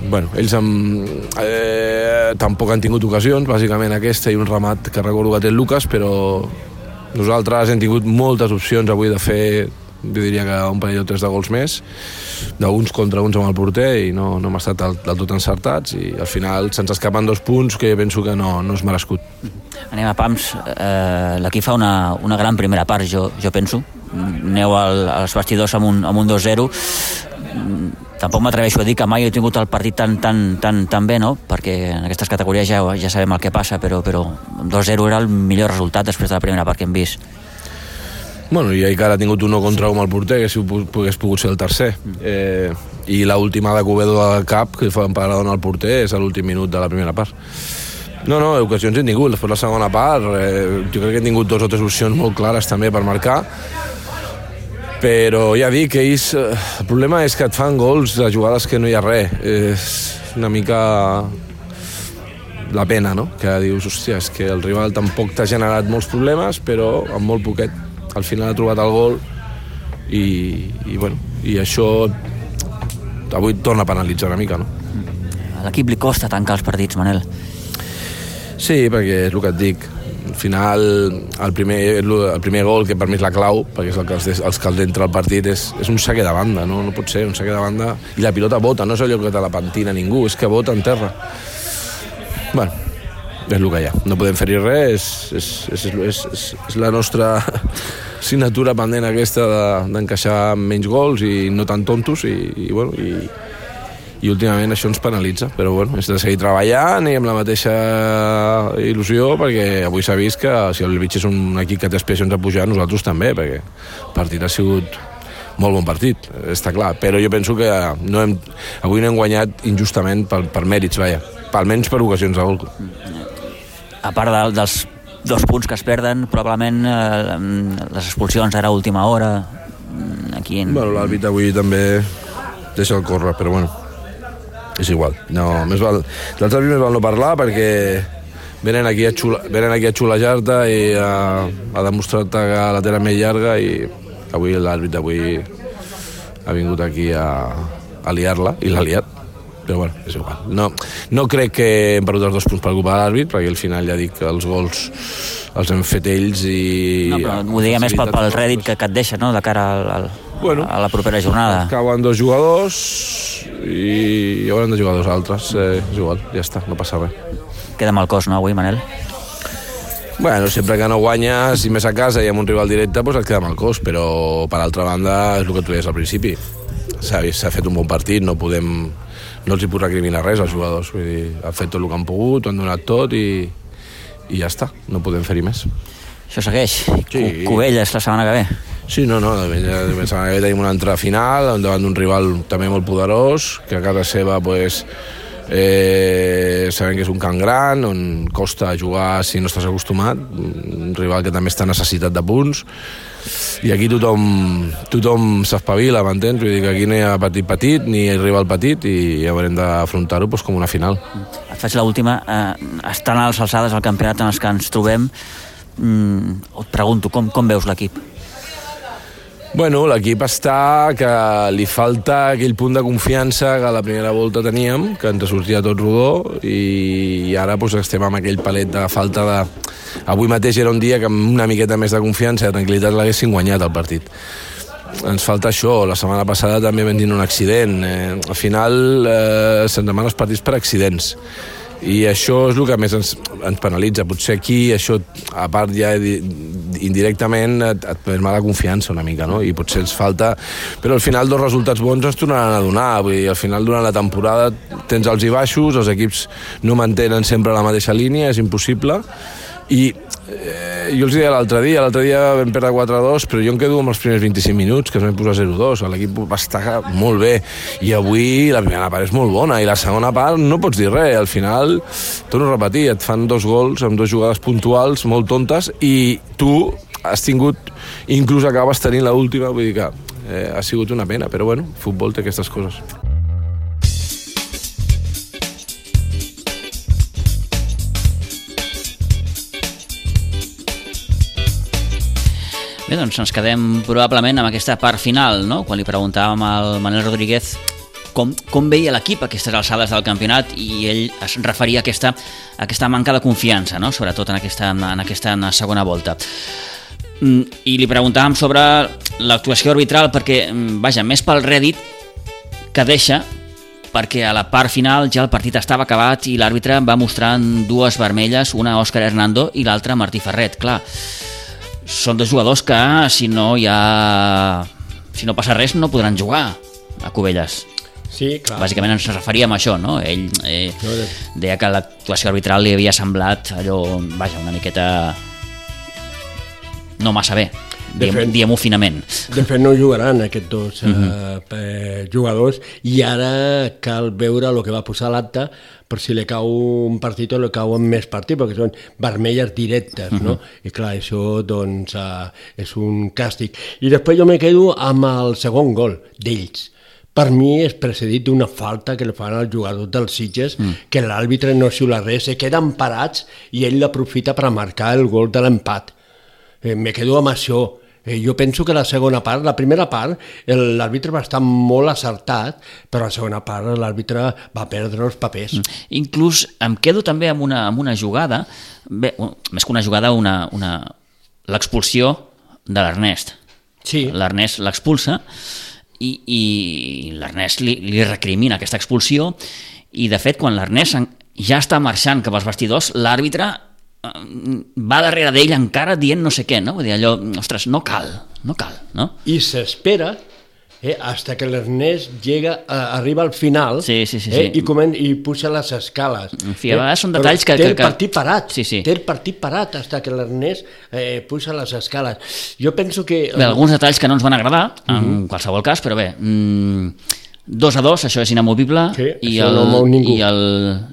bueno, ells amb, eh, tampoc han tingut ocasions, bàsicament aquesta i un remat que recordo que té el Lucas, però nosaltres hem tingut moltes opcions avui de fer jo diria que un parell o tres de gols més d'uns contra uns amb el porter i no, no hem estat del, del tot encertats i al final se'ns escapen dos punts que penso que no, no és merescut. Anem a Pams. Eh, l'equip fa una, una gran primera part jo, jo penso. Aneu al, als vestidors amb un, amb un 2-0 tampoc m'atreveixo a dir que mai he tingut el partit tan, tan, tan, tan bé, no? perquè en aquestes categories ja, ja sabem el que passa, però, però 2-0 era el millor resultat després de la primera part que hem vist. Bueno, i encara ha tingut un no contra un al porter, que si pogués pogut ser el tercer. Eh, I l'última de Cubedo al cap, que fa Paradona al porter, és a l'últim minut de la primera part. No, no, ocasions hem tingut. Després la segona part, eh, jo crec que hem tingut dos o tres opcions molt clares també per marcar, però ja dic que ells... Eh, el problema és que et fan gols de jugades que no hi ha res. És una mica la pena, no? Que dius, hòstia, és que el rival tampoc t'ha generat molts problemes, però amb molt poquet al final ha trobat el gol i, i, bueno, i això avui torna a penalitzar una mica, no? A l'equip li costa tancar els partits, Manel. Sí, perquè és el que et dic. Al final, el primer, el primer gol, que per mi és la clau, perquè és el que els, els que entra al partit, és, és un saque de banda, no? no pot ser, un saque de banda, i la pilota bota, no és allò que te la pentina ningú, és que bota en terra. bueno, és el que hi ha. No podem fer-hi res, és, és, és, és, és, és la nostra assignatura pendent aquesta d'encaixar de, menys gols i no tan tontos i, i, bueno, i, i últimament això ens penalitza, però bueno, és de seguir treballant i amb la mateixa il·lusió perquè avui s'ha vist que si el Beach és un equip que té aspiracions a pujar, nosaltres també, perquè el partit ha sigut molt bon partit, està clar, però jo penso que no hem, avui no hem guanyat injustament per, per mèrits, vaja, almenys per ocasions de gol. A part de, dels dos punts que es perden, probablement eh, les expulsions ara a última hora, mm, aquí en... Bueno, l'àrbit avui també deixa el córrer, però bueno, és igual. No, més val... Dels àrbits més val no parlar perquè venen aquí a, xula, venen aquí a xulejar-te i a, a demostrar-te que la tenen més llarga i avui l'àrbit avui ha vingut aquí a, a liar-la i l'ha liat però bueno, és igual. No, no crec que hem perdut els dos punts per culpa de l'àrbit, perquè al final ja dic que els gols els hem fet ells i... No, però ho deia més pel, pel rèdit que, que et deixa, no?, de cara al, al, bueno, a la propera jornada. Cauen dos jugadors i hauran de jugar dos altres. Eh, és igual, ja està, no passa res. Queda mal cos, no, avui, Manel? Bueno, sempre que no guanyes, i més a casa i amb un rival directe, doncs et queda mal cos, però per altra banda és el que tu deies al principi. S'ha fet un bon partit, no podem no els hi puc recriminar res als jugadors. Vull dir, han fet tot el que han pogut, han donat tot i, i ja està, no podem fer-hi més. Això segueix. Sí. Covelles la setmana que ve. Sí, no, no, la setmana que ve tenim una entrada final davant d'un rival també molt poderós, que a casa seva pues, eh, sabem que és un camp gran on costa jugar si no estàs acostumat un rival que també està necessitat de punts i aquí tothom, tothom s'espavila, m'entens? Vull dir que aquí no hi ha petit petit ni rival petit i haurem d'afrontar-ho doncs, com una final. Et faig l'última. Eh, estan a les alçades del campionat en els que ens trobem. Mm, et pregunto, com, com veus l'equip? Bueno, l'equip està que li falta aquell punt de confiança que a la primera volta teníem, que ens sortia tot rodó, i ara doncs, estem amb aquell palet de falta de... Avui mateix era un dia que amb una miqueta més de confiança i de tranquil·litat l'haguessin guanyat el partit. Ens falta això. La setmana passada també vam tenir un accident. Eh, al final eh, se'n demanen els partits per accidents i això és el que més ens, ens penalitza. Potser aquí això, a part ja indirectament, et, et pren mala confiança una mica, no? I potser ens falta... Però al final dos resultats bons ens tornaran a donar. Vull dir, al final, durant la temporada tens els i baixos, els equips no mantenen sempre la mateixa línia, és impossible, i eh, jo els deia l'altre dia, l'altre dia vam perdre 4-2, però jo em quedo amb els primers 25 minuts, que es vam posar 0-2, l'equip va estar molt bé, i avui la primera part és molt bona, i la segona part no pots dir res, al final, torno a repetir, et fan dos gols amb dues jugades puntuals molt tontes, i tu has tingut, inclús acabes tenint l'última, vull dir que eh, ha sigut una pena, però bueno, futbol té aquestes coses. Bé, doncs ens quedem probablement amb aquesta part final, no? quan li preguntàvem al Manel Rodríguez com, com veia l'equip aquestes alçades del campionat i ell es referia a aquesta, a aquesta manca de confiança, no? sobretot en aquesta, en aquesta segona volta. Mm, I li preguntàvem sobre l'actuació arbitral perquè, mm, vaja, més pel rèdit que deixa perquè a la part final ja el partit estava acabat i l'àrbitre va mostrar dues vermelles, una a Òscar Hernando i l'altra a Martí Ferret. Clar, són dos jugadors que si no hi ha... si no passa res no podran jugar a Cubelles. Sí, clar. Bàsicament ens referíem a això, no? Ell eh, deia que l'actuació arbitral li havia semblat allò, vaja, una miqueta no massa bé, diem, diem-ho finament. De fet, no jugaran aquests dos uh -huh. uh, jugadors i ara cal veure el que va posar l'acte per si li cau un partit o li cau en més partit, perquè són vermelles directes, uh -huh. no? I clar, això doncs uh, és un càstig. I després jo me quedo amb el segon gol d'ells. Per mi és precedit d'una falta que li fan al jugador dels Sitges, mm. que l'àrbitre no xiula res, se queden parats i ell l'aprofita per marcar el gol de l'empat. Eh, me quedo amb això Eh, jo penso que la segona part, la primera part, l'àrbitre va estar molt acertat, però la segona part l'àrbitre va perdre els papers. Mm. Inclús em quedo també amb una, amb una jugada, bé, més que una jugada, una, una, l'expulsió de l'Ernest. Sí. L'Ernest l'expulsa i, i l'Ernest li, li recrimina aquesta expulsió i de fet quan l'Ernest ja està marxant cap als vestidors, l'àrbitre va darrere d'ell encara dient no sé què, no? Vull dir, allò, ostres, no cal, no cal, no? I s'espera eh, hasta que l'Ernest llega, eh, arriba al final sí, sí, sí, eh, sí. i, comen, i puja les escales. En fi, a vegades eh? són detalls que... Té el que... partit parat, sí, sí. té el partit parat hasta que l'Ernest eh, puja les escales. Jo penso que... Bé, alguns detalls que no ens van agradar, en uh. -huh. qualsevol cas, però bé... Mm, 2 a 2, això és inamovible, sí, i, el, no i, el,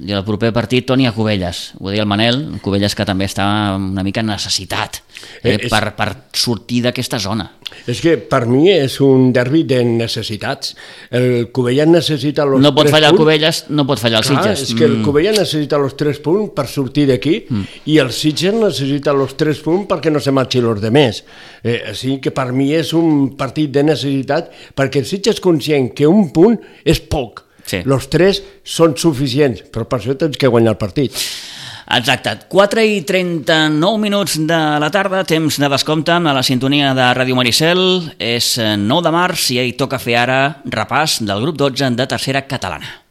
i el proper partit Toni a Cubelles. Ho deia el Manel, Cubelles que també està una mica necessitat eh, eh, és... per, per sortir d'aquesta zona. És que per mi és un derbi de necessitats. El Cubelles necessita els No pot fallar punts. el Cubelles, no pot fallar el Sitges. és que el mm. Cubelles necessita els 3 punts per sortir d'aquí mm. i el Sitges necessita els 3 punts perquè no se marxi els de més. Eh, així que per mi és un partit de necessitat perquè el Sitges és conscient que un punt és poc. Sí. Los tres són suficients, però per això tens que guanyar el partit. Exacte, 4 i 39 minuts de la tarda, temps de descompte a la sintonia de Ràdio Maricel. És 9 de març i hi toca fer ara repàs del grup 12 de tercera catalana.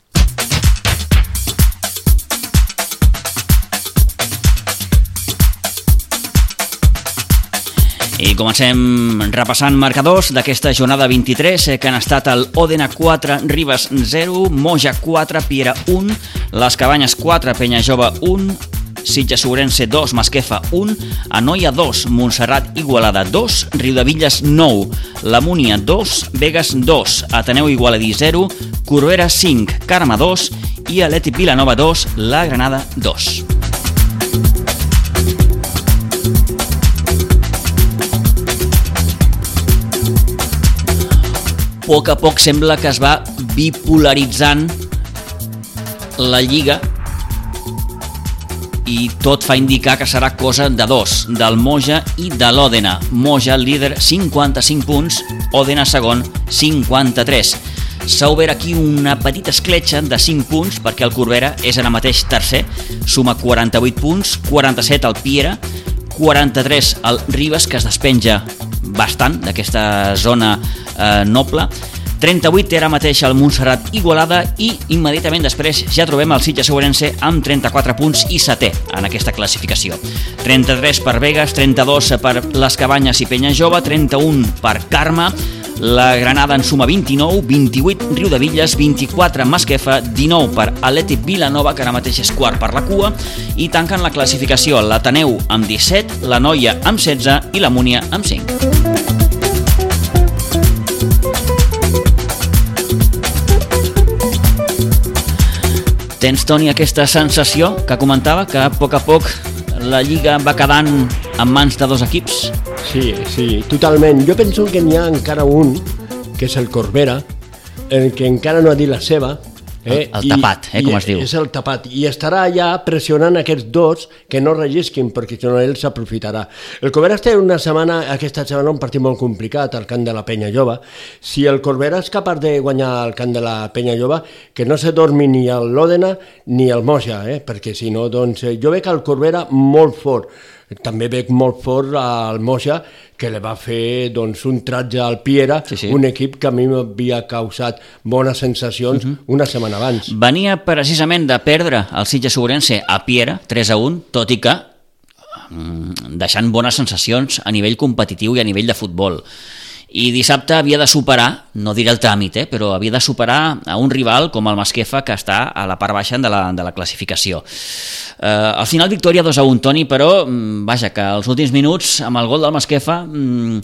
I comencem repassant marcadors d'aquesta jornada 23 eh, que han estat el Òdena 4, Ribes 0, Moja 4, Piera 1, Les Cabanyes 4, Penya Jove 1, Sitges Sobrense 2, Masquefa 1, Anoia 2, Montserrat Igualada 2, Riudevilles 9, La Múnia 2, Vegas 2, Ateneu Igualadí 0, Corbera 5, Carme 2 i Aleti Vilanova 2, La Granada 2. Poc a poc sembla que es va bipolaritzant la Lliga i tot fa indicar que serà cosa de dos, del Moja i de l'Òdena. Moja, líder, 55 punts, Òdena, segon, 53. S'ha obert aquí una petita escletxa de 5 punts perquè el Corbera és ara mateix tercer, suma 48 punts, 47 al Piera, 43 al Ribes, que es despenja bastant d'aquesta zona eh, noble. 38 té ara mateix el Montserrat Igualada i immediatament després ja trobem el Sitges Segurense amb 34 punts i setè en aquesta classificació. 33 per Vegas, 32 per les Cabanyes i Penya Jove, 31 per Carme, La Granada en suma 29, 28 Riu de Villes, 24 Masquefa, 19 per Atlètic Vilanova, que ara mateix és quart per la cua, i tanquen la classificació l'Ateneu amb 17, la Noia amb 16 i la Múnia amb 5. Tens, Toni, aquesta sensació que comentava que a poc a poc la Lliga va quedant en mans de dos equips? Sí, sí, totalment. Jo penso que n'hi ha encara un, que és el Corbera, el que encara no ha dit la seva, Eh? El, el tapat, eh, com es diu. És el tapat. I estarà allà pressionant aquests dos que no rellisquin, perquè si no ell s'aprofitarà. El Corbera té una setmana, aquesta setmana, un partit molt complicat al camp de la Penya Jove. Si el Corbera és capaç de guanyar el camp de la Penya Jove, que no se dormi ni el Lòdena ni el Moja, eh? perquè si no, doncs, eh, jo veig el Corbera molt fort. També veig molt fort al Moja, que li va fer doncs, un tratge al Piera, sí, sí. un equip que a mi m'havia causat bones sensacions uh -huh. una setmana abans. Venia precisament de perdre el Sitges Sobrense a Piera, 3 a 1, tot i que mm, deixant bones sensacions a nivell competitiu i a nivell de futbol. I dissabte havia de superar, no diré el tràmit, eh, però havia de superar a un rival com el Masquefa, que està a la part baixa de la, de la classificació. Eh, al final victòria 2 a 1, Toni, però mm, vaja, que als últims minuts, amb el gol del Masquefa, mm,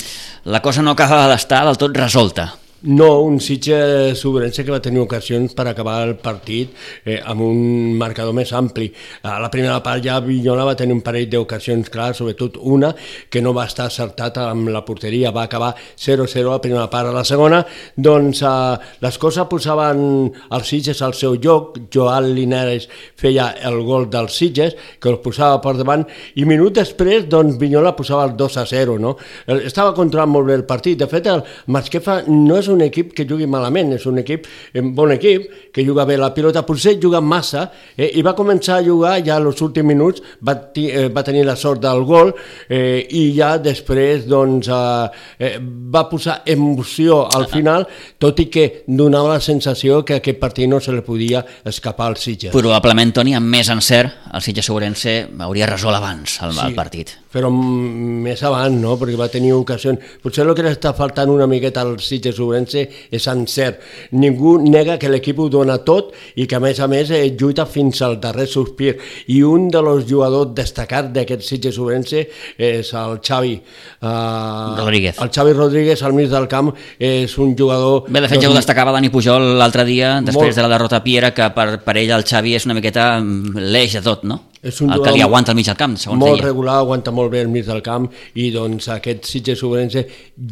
la cosa no acaba d'estar del tot resolta. No, un Sitges Sobrense que va tenir ocasions per acabar el partit eh, amb un marcador més ampli. A la primera part ja Villola va tenir un parell d'ocasions clares, sobretot una que no va estar acertat amb la porteria, va acabar 0-0 a la primera part. A la segona, doncs, eh, les coses posaven els Sitges al seu lloc, Joan Linares feia el gol dels Sitges, que el posava per davant, i minut després, doncs, Villola posava el 2-0, no? Estava controlant molt bé el partit. De fet, el Masquefa no és un equip que jugui malament, és un equip, un bon equip, que juga bé la pilota, potser juga massa, eh, i va començar a jugar ja als últims minuts, va, eh, va tenir la sort del gol, eh, i ja després doncs, eh, eh, va posar emoció al final, tot i que donava la sensació que aquest partit no se li podia escapar al Sitges. Probablement, Toni, amb més encert, el Sitges Segurense hauria resolt abans el, sí, el partit. Però més abans, no?, perquè va tenir ocasions. Potser el que està faltant una miqueta al Sitges Segurense és encert. Ningú nega que l'equip ho dona tot i que a més a més eh, lluita fins al darrer sospir. I un dels jugadors destacats d'aquest Sitges Sobrense és el Xavi. Uh, Rodríguez. El Xavi Rodríguez al mig del camp és un jugador... Bé, de fet ja ho destacava Dani Pujol l'altre dia, després molt... de la derrota a Piera, que per, per ell el Xavi és una miqueta mm, l'eix de tot, no? És un el que li aguanta al mig del camp, segons molt deia. regular, aguanta molt bé el mig del camp i doncs aquest Sitges Sobrense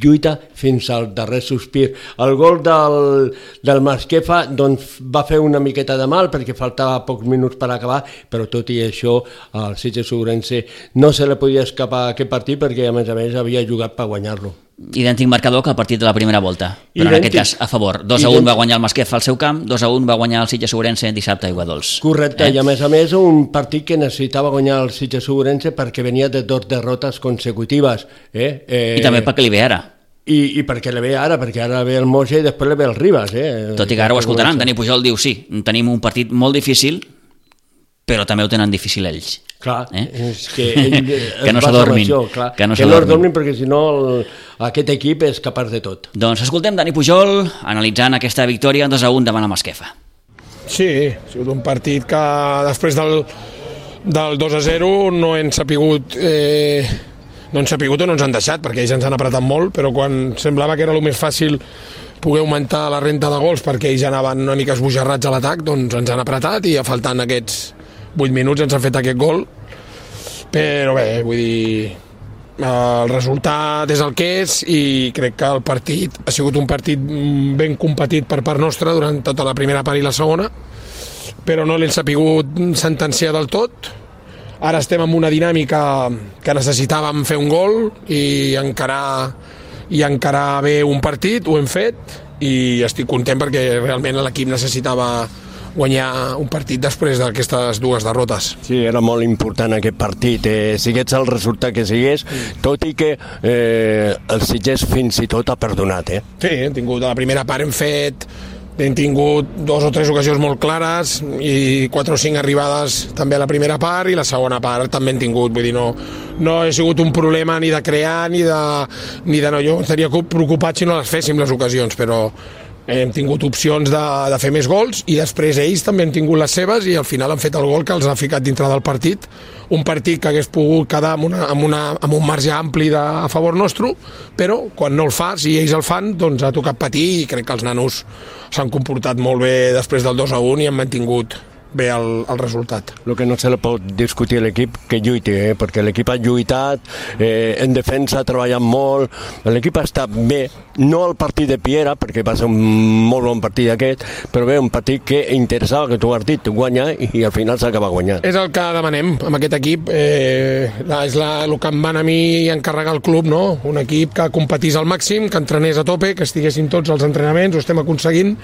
lluita fins al darrer sospir. El gol del, del Masquefa doncs, va fer una miqueta de mal perquè faltava pocs minuts per acabar, però tot i això el Sitges Sobrense no se li podia escapar aquest partit perquè a més a més havia jugat per guanyar-lo idèntic marcador que el partit de la primera volta, però idèntic. en aquest cas a favor. 2 a 1 va guanyar el Masquefa al seu camp, 2 a 1 va guanyar el Sitges Sobrense dissabte a Iguadols. Correcte, eh? i a més a més un partit que necessitava guanyar el Sitges Sobrense perquè venia de dos derrotes consecutives. Eh? Eh, I també perquè li ve ara. I, i perquè li ve ara, perquè ara ve el Moja i després li ve el Ribas. Eh? Tot i que ara ho escoltaran, Dani Pujol diu sí, tenim un partit molt difícil, però també ho tenen difícil ells. Clar, eh? és que ell que no s'adormin. Que, que no que no s'adormin perquè si no el, aquest equip és capaç de tot. Doncs escoltem Dani Pujol analitzant aquesta victòria 2 a 1 davant la Masquefa. Sí, ha sigut un partit que després del, del 2 a 0 no hem sapigut eh, no hem sapigut o no ens han deixat perquè ells ens han apretat molt però quan semblava que era el més fàcil poder augmentar la renta de gols perquè ells anaven una mica esbojarrats a l'atac doncs ens han apretat i faltant aquests 8 minuts ens han fet aquest gol. Però bé, vull dir el resultat és el que és i crec que el partit ha sigut un partit ben competit per part nostra durant tota la primera part i la segona però no l'hem sapigut sentenciar del tot. Ara estem en una dinàmica que necessitàvem fer un gol i encarar, i encarar bé un partit, ho hem fet i estic content perquè realment l'equip necessitava guanyar un partit després d'aquestes dues derrotes. Sí, era molt important aquest partit, eh, sigués el resultat que sigués, tot i que eh, el Sitges fins i tot ha perdonat. Eh? Sí, hem tingut a la primera part hem fet hem tingut dos o tres ocasions molt clares i quatre o cinc arribades també a la primera part i la segona part també hem tingut, vull dir, no, no ha sigut un problema ni de crear ni de, ni de no, jo estaria preocupat si no les féssim les ocasions, però hem tingut opcions de, de fer més gols i després ells també han tingut les seves i al final han fet el gol que els ha ficat dintre del partit un partit que hagués pogut quedar amb, una, amb, una, amb un marge ampli de, a favor nostre però quan no el fas i ells el fan doncs ha tocat patir i crec que els nanos s'han comportat molt bé després del 2 a 1 i han mantingut bé el, el resultat. El que no se li pot discutir a l'equip que lluiti, eh? perquè l'equip ha lluitat, eh, en defensa ha treballat molt, l'equip ha estat bé, no el partit de Piera, perquè va ser un molt bon partit aquest, però bé, un partit que interessava que tu has dit guanyar i al final s'acaba guanyant. És el que demanem amb aquest equip, eh, és la, el que em van a mi encarregar el club, no? un equip que competís al màxim, que entrenés a tope, que estiguessin tots els entrenaments, ho estem aconseguint.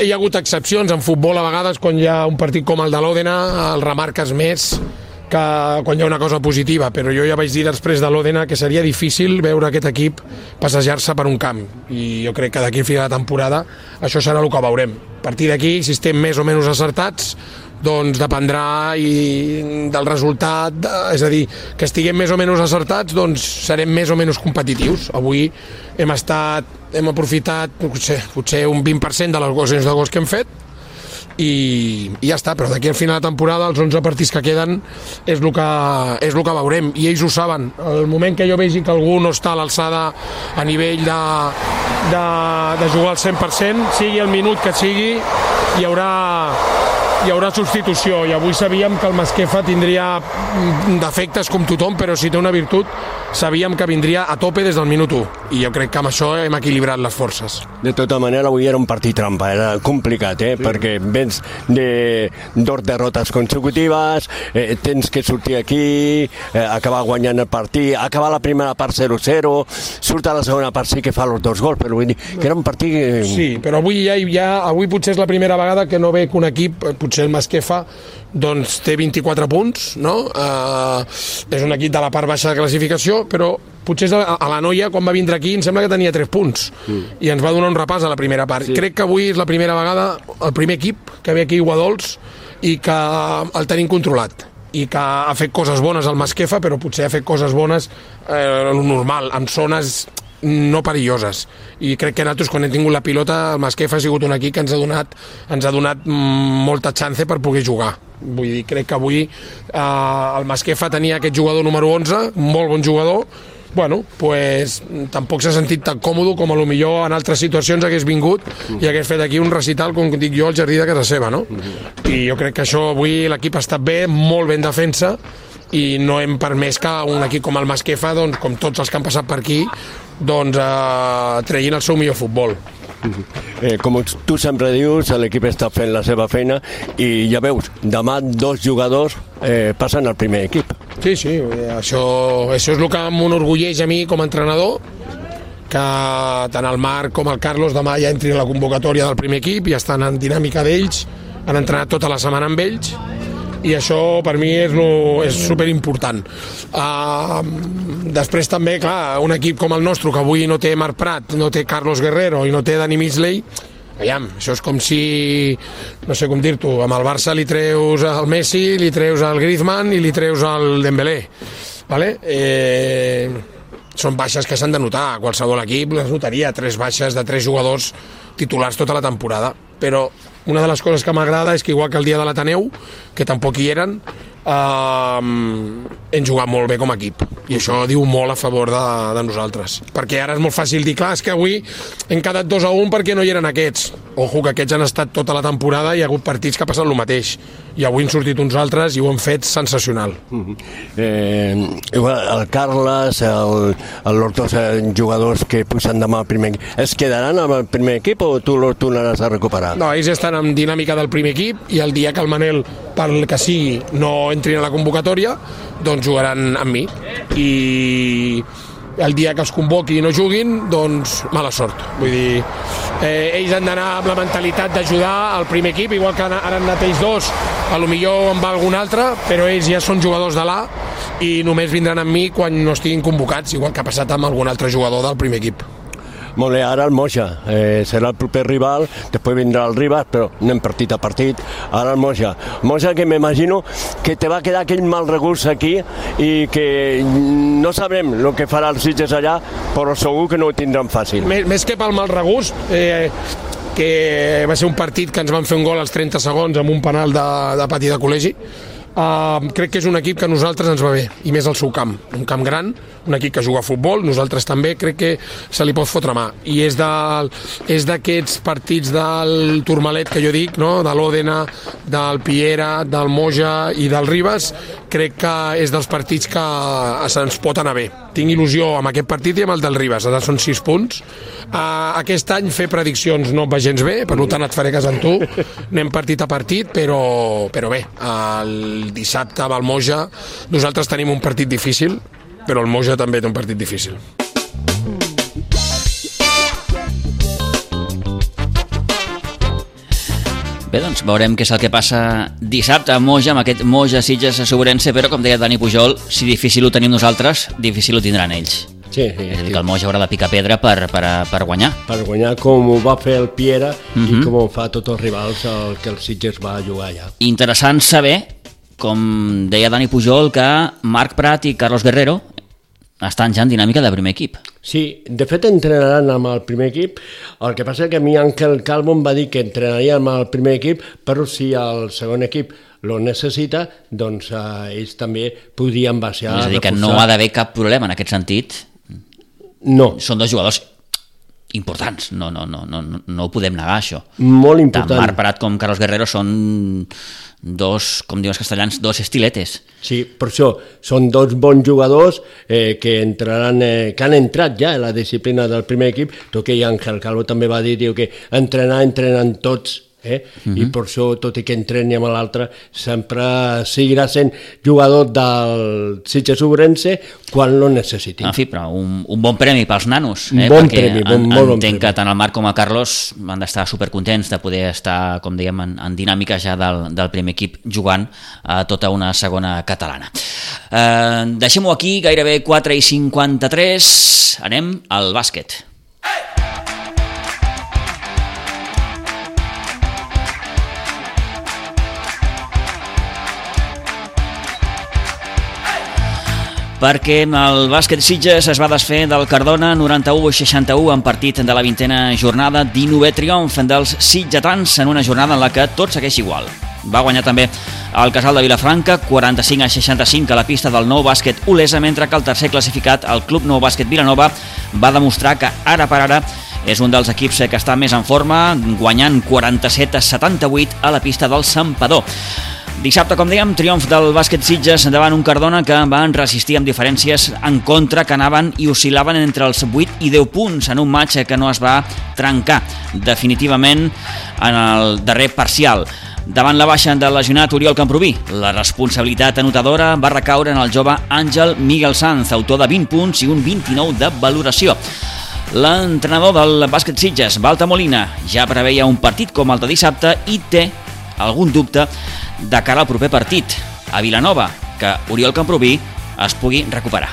Hi ha hagut excepcions en futbol a vegades quan hi ha un partit com el de l'Òdena el remarques més que quan hi ha una cosa positiva, però jo ja vaig dir després de l'Òdena que seria difícil veure aquest equip passejar-se per un camp i jo crec que d'aquí a final de temporada això serà el que veurem. A partir d'aquí, si estem més o menys acertats, doncs dependrà i del resultat, de, és a dir, que estiguem més o menys acertats, doncs serem més o menys competitius. Avui hem estat, hem aprofitat potser, potser un 20% de les ocasions de gols que hem fet, i, i ja està, però d'aquí al final de temporada els 11 partits que queden és el que, és el que veurem. I ells ho saben, el moment que jo vegi que algú no està a l'alçada a nivell de, de, de jugar al 100% sigui el minut que sigui hi haurà hi haurà substitució i avui sabíem que el Masquefa tindria defectes com tothom però si té una virtud sabíem que vindria a tope des del minut 1 i jo crec que amb això hem equilibrat les forces De tota manera avui era un partit trampa era complicat eh? Sí. perquè vens de dos derrotes consecutives eh, tens que sortir aquí eh, acabar guanyant el partit acabar la primera part 0-0 surt a la segona part sí que fa els dos gols però vull dir que era un partit eh... Sí, però avui ja, ja avui potser és la primera vegada que no ve que un equip eh, potser el Masquefa doncs té 24 punts, no? Uh, és un equip de la part baixa de classificació, però potser és a, a la noia, quan va vindre aquí, em sembla que tenia 3 punts, mm. i ens va donar un repàs a la primera part. Sí. Crec que avui és la primera vegada, el primer equip que ve aquí a Guadols, i que el tenim controlat i que ha fet coses bones al Masquefa, però potser ha fet coses bones eh, normal, en zones no perilloses. I crec que nosaltres quan hem tingut la pilota el Masquefa ha sigut un equip que ens ha donat, ens ha donat molta chance per poder jugar. Vull dir, crec que avui eh, el Masquefa tenia aquest jugador número 11 un molt bon jugador. Bueno, pues, tampoc s'ha sentit tan còmode com a lo millor en altres situacions hagués vingut i hagués fet aquí un recital, com dic jo, al jardí de casa seva, no? I jo crec que això avui l'equip ha estat bé, molt ben defensa, i no hem permès que un equip com el Masquefa, doncs, com tots els que han passat per aquí, doncs, eh, treguin el seu millor futbol. Eh, com tu sempre dius, l'equip està fent la seva feina i ja veus, demà dos jugadors eh, passen al primer equip. Sí, sí, això, això és el que m'enorgulleix a mi com a entrenador, que tant el Marc com el Carlos demà ja entrin a la convocatòria del primer equip i estan en dinàmica d'ells, han entrenat tota la setmana amb ells i això per mi és, lo, és superimportant. Uh, després també, clar, un equip com el nostre, que avui no té Marc Prat, no té Carlos Guerrero i no té Dani Misley, Aviam, això és com si, no sé com dir-t'ho, amb el Barça li treus el Messi, li treus el Griezmann i li treus el Dembélé. Vale? Eh, són baixes que s'han de notar. Qualsevol equip les notaria, tres baixes de tres jugadors titulars tota la temporada. Però una de les coses que m'agrada és que igual que el dia de l'Ateneu, que tampoc hi eren, eh, hem jugat molt bé com a equip i això diu molt a favor de, de nosaltres perquè ara és molt fàcil dir, clar, és que avui hem quedat 2 a 1 perquè no hi eren aquests ojo, que aquests han estat tota la temporada i hi ha hagut partits que ha passat el mateix i avui han sortit uns altres i ho han fet sensacional mm -hmm. eh, el Carles el, el, els eh, jugadors que pugen demà al primer equip es quedaran amb el primer equip o tu els tornaràs a recuperar? No, ells estan en dinàmica del primer equip i el dia que el Manel, pel que sigui, no entrin a la convocatòria, doncs jugaran amb mi. I el dia que els convoqui i no juguin, doncs mala sort. Vull dir, eh, ells han d'anar amb la mentalitat d'ajudar al primer equip, igual que ara han anat ells dos, a lo millor en va algun altre, però ells ja són jugadors de l'A i només vindran amb mi quan no estiguin convocats, igual que ha passat amb algun altre jugador del primer equip. Molt bé, ara el Moja, eh, serà el proper rival, després vindrà el Ribas, però anem partit a partit, ara el Moja. Moja que m'imagino que te va quedar aquell mal regust aquí i que no sabrem el que farà els Sitges allà, però segur que no ho tindran fàcil. Més, més que pel mal regust, eh, que va ser un partit que ens van fer un gol als 30 segons amb un penal de, de pati de col·legi, Uh, crec que és un equip que a nosaltres ens va bé, i més al seu camp. Un camp gran, un equip que juga a futbol, nosaltres també, crec que se li pot fotre mà. I és d'aquests partits del Turmalet que jo dic, no? de l'Òdena, del Piera, del Moja i del Ribas, crec que és dels partits que se'ns pot anar bé. Tinc il·lusió amb aquest partit i amb el del Ribas, ara són 6 punts. Uh, aquest any fer prediccions no va gens bé, per tant et faré cas amb tu. Anem partit a partit, però, però bé, el el dissabte amb el Moja nosaltres tenim un partit difícil però el Moja també té un partit difícil Bé, doncs veurem què és el que passa dissabte a Moja, amb aquest Moja Sitges a Sobrense, però com deia Dani Pujol, si difícil ho tenim nosaltres, difícil ho tindran ells. Sí, sí, és a dir, que el Moja haurà de picar pedra per, per, per guanyar. Per guanyar com ho va fer el Piera uh -huh. i Mhm. com ho fa tots els rivals el que el Sitges va jugar allà. Interessant saber com deia Dani Pujol, que Marc Prat i Carlos Guerrero estan ja en dinàmica de primer equip. Sí, de fet entrenaran amb el primer equip, el que passa que a mi Àngel Calvo em va dir que entrenaria amb el primer equip, però si el segon equip lo necessita, doncs eh, ells també podrien baixar... És a dir, que reforçar. no ha d'haver cap problema en aquest sentit. No. Són dos jugadors importants, no, no, no, no, no ho podem negar, això. Molt important. Tant Marc Prat com Carlos Guerrero són dos, com diuen els castellans, dos estiletes. Sí, per això són dos bons jugadors eh, que entraran, eh, que han entrat ja a la disciplina del primer equip, tot que Àngel Calvo també va dir diu, que entrenar, entrenen tots, eh? Uh -huh. i per això, tot i que entreni amb l'altre, sempre seguirà sent jugador del Sitges Obrense quan lo necessiti. En fi, però un, un bon premi pels nanos, Un eh? bon perquè premi, bon- en, molt bon entenc premi. que tant el Marc com el Carlos han d'estar supercontents de poder estar, com dèiem, en, en dinàmica ja del, del primer equip jugant a tota una segona catalana. Eh, Deixem-ho aquí, gairebé 4 i 53, anem al bàsquet. Perquè el bàsquet Sitges es va desfer del Cardona 91-61 en partit de la vintena jornada, 19è triomf dels sitgetans en una jornada en la que tot segueix igual. Va guanyar també el Casal de Vilafranca 45 a 65 a la pista del nou bàsquet Olesa, mentre que el tercer classificat, el Club Nou Bàsquet Vilanova, va demostrar que ara per ara és un dels equips que està més en forma, guanyant 47 a 78 a la pista del Sampador. Dissabte, com dèiem, triomf del bàsquet Sitges davant un Cardona que van resistir amb diferències en contra que anaven i oscil·laven entre els 8 i 10 punts en un match que no es va trencar definitivament en el darrer parcial. Davant la baixa del lesionat Oriol Camproví, la responsabilitat anotadora va recaure en el jove Àngel Miguel Sanz, autor de 20 punts i un 29 de valoració. L'entrenador del bàsquet Sitges, Balta Molina, ja preveia un partit com el de dissabte i té algun dubte de cara al proper partit a Vilanova, que Oriol Camproví es pugui recuperar.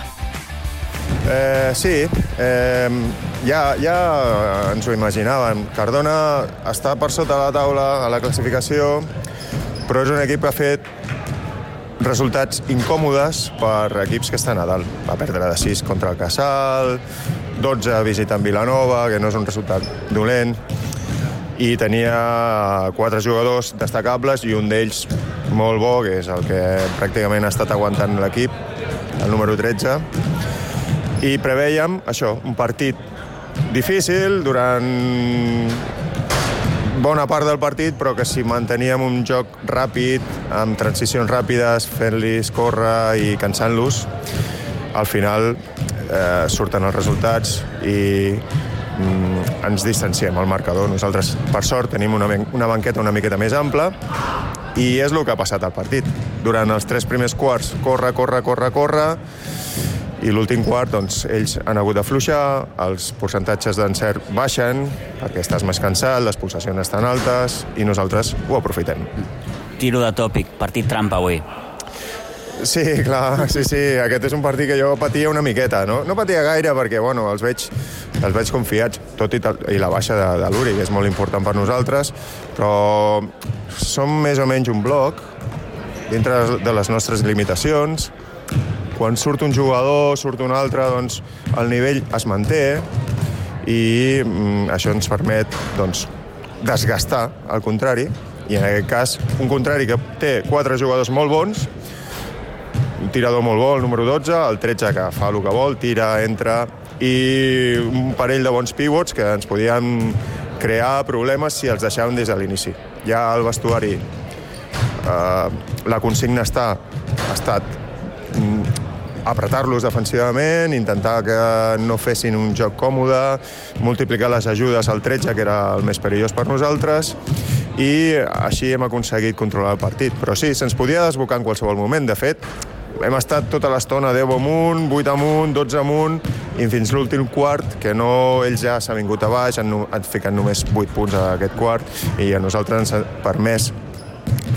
Eh, sí, eh, ja, ja ens ho imaginàvem. Cardona està per sota la taula a la classificació, però és un equip que ha fet resultats incòmodes per equips que estan a dalt. Va perdre de 6 contra el Casal, 12 visitant Vilanova, que no és un resultat dolent, i tenia quatre jugadors destacables i un d'ells molt bo, que és el que pràcticament ha estat aguantant l'equip, el número 13, i preveiem això, un partit difícil durant bona part del partit, però que si manteníem un joc ràpid, amb transicions ràpides, fent-los córrer i cansant-los, al final eh, surten els resultats i ens distanciem al marcador. Nosaltres, per sort, tenim una, una banqueta una miqueta més ampla i és el que ha passat al partit. Durant els tres primers quarts, corre, corre, corre, corre, i l'últim quart, doncs, ells han hagut de fluixar, els percentatges d'encert baixen, perquè estàs més cansat, les pulsacions estan altes, i nosaltres ho aprofitem. Tiro de tòpic, partit trampa avui. Sí, clar, sí, sí. Aquest és un partit que jo patia una miqueta, no? No patia gaire perquè, bueno, els veig, els veig confiats, tot i, tal, i la baixa de, de l'Uri, que és molt important per nosaltres, però som més o menys un bloc, dintre de les nostres limitacions. Quan surt un jugador, surt un altre, doncs el nivell es manté i mm, això ens permet doncs, desgastar, al contrari, i en aquest cas un contrari que té quatre jugadors molt bons, un tirador molt bo, el número 12, el 13 que fa el que vol, tira, entra, i un parell de bons pivots que ens podien crear problemes si els deixàvem des de l'inici. Ja al vestuari eh, la consigna està, ha estat mm, apretar-los defensivament, intentar que no fessin un joc còmode, multiplicar les ajudes al 13, que era el més perillós per nosaltres, i així hem aconseguit controlar el partit. Però sí, se'ns podia desbocar en qualsevol moment. De fet, hem estat tota l'estona 10 amunt, 8 amunt, 12 amunt, i fins l'últim quart, que no ells ja s'han vingut a baix, han, han ficat només 8 punts a aquest quart, i a nosaltres ens ha permès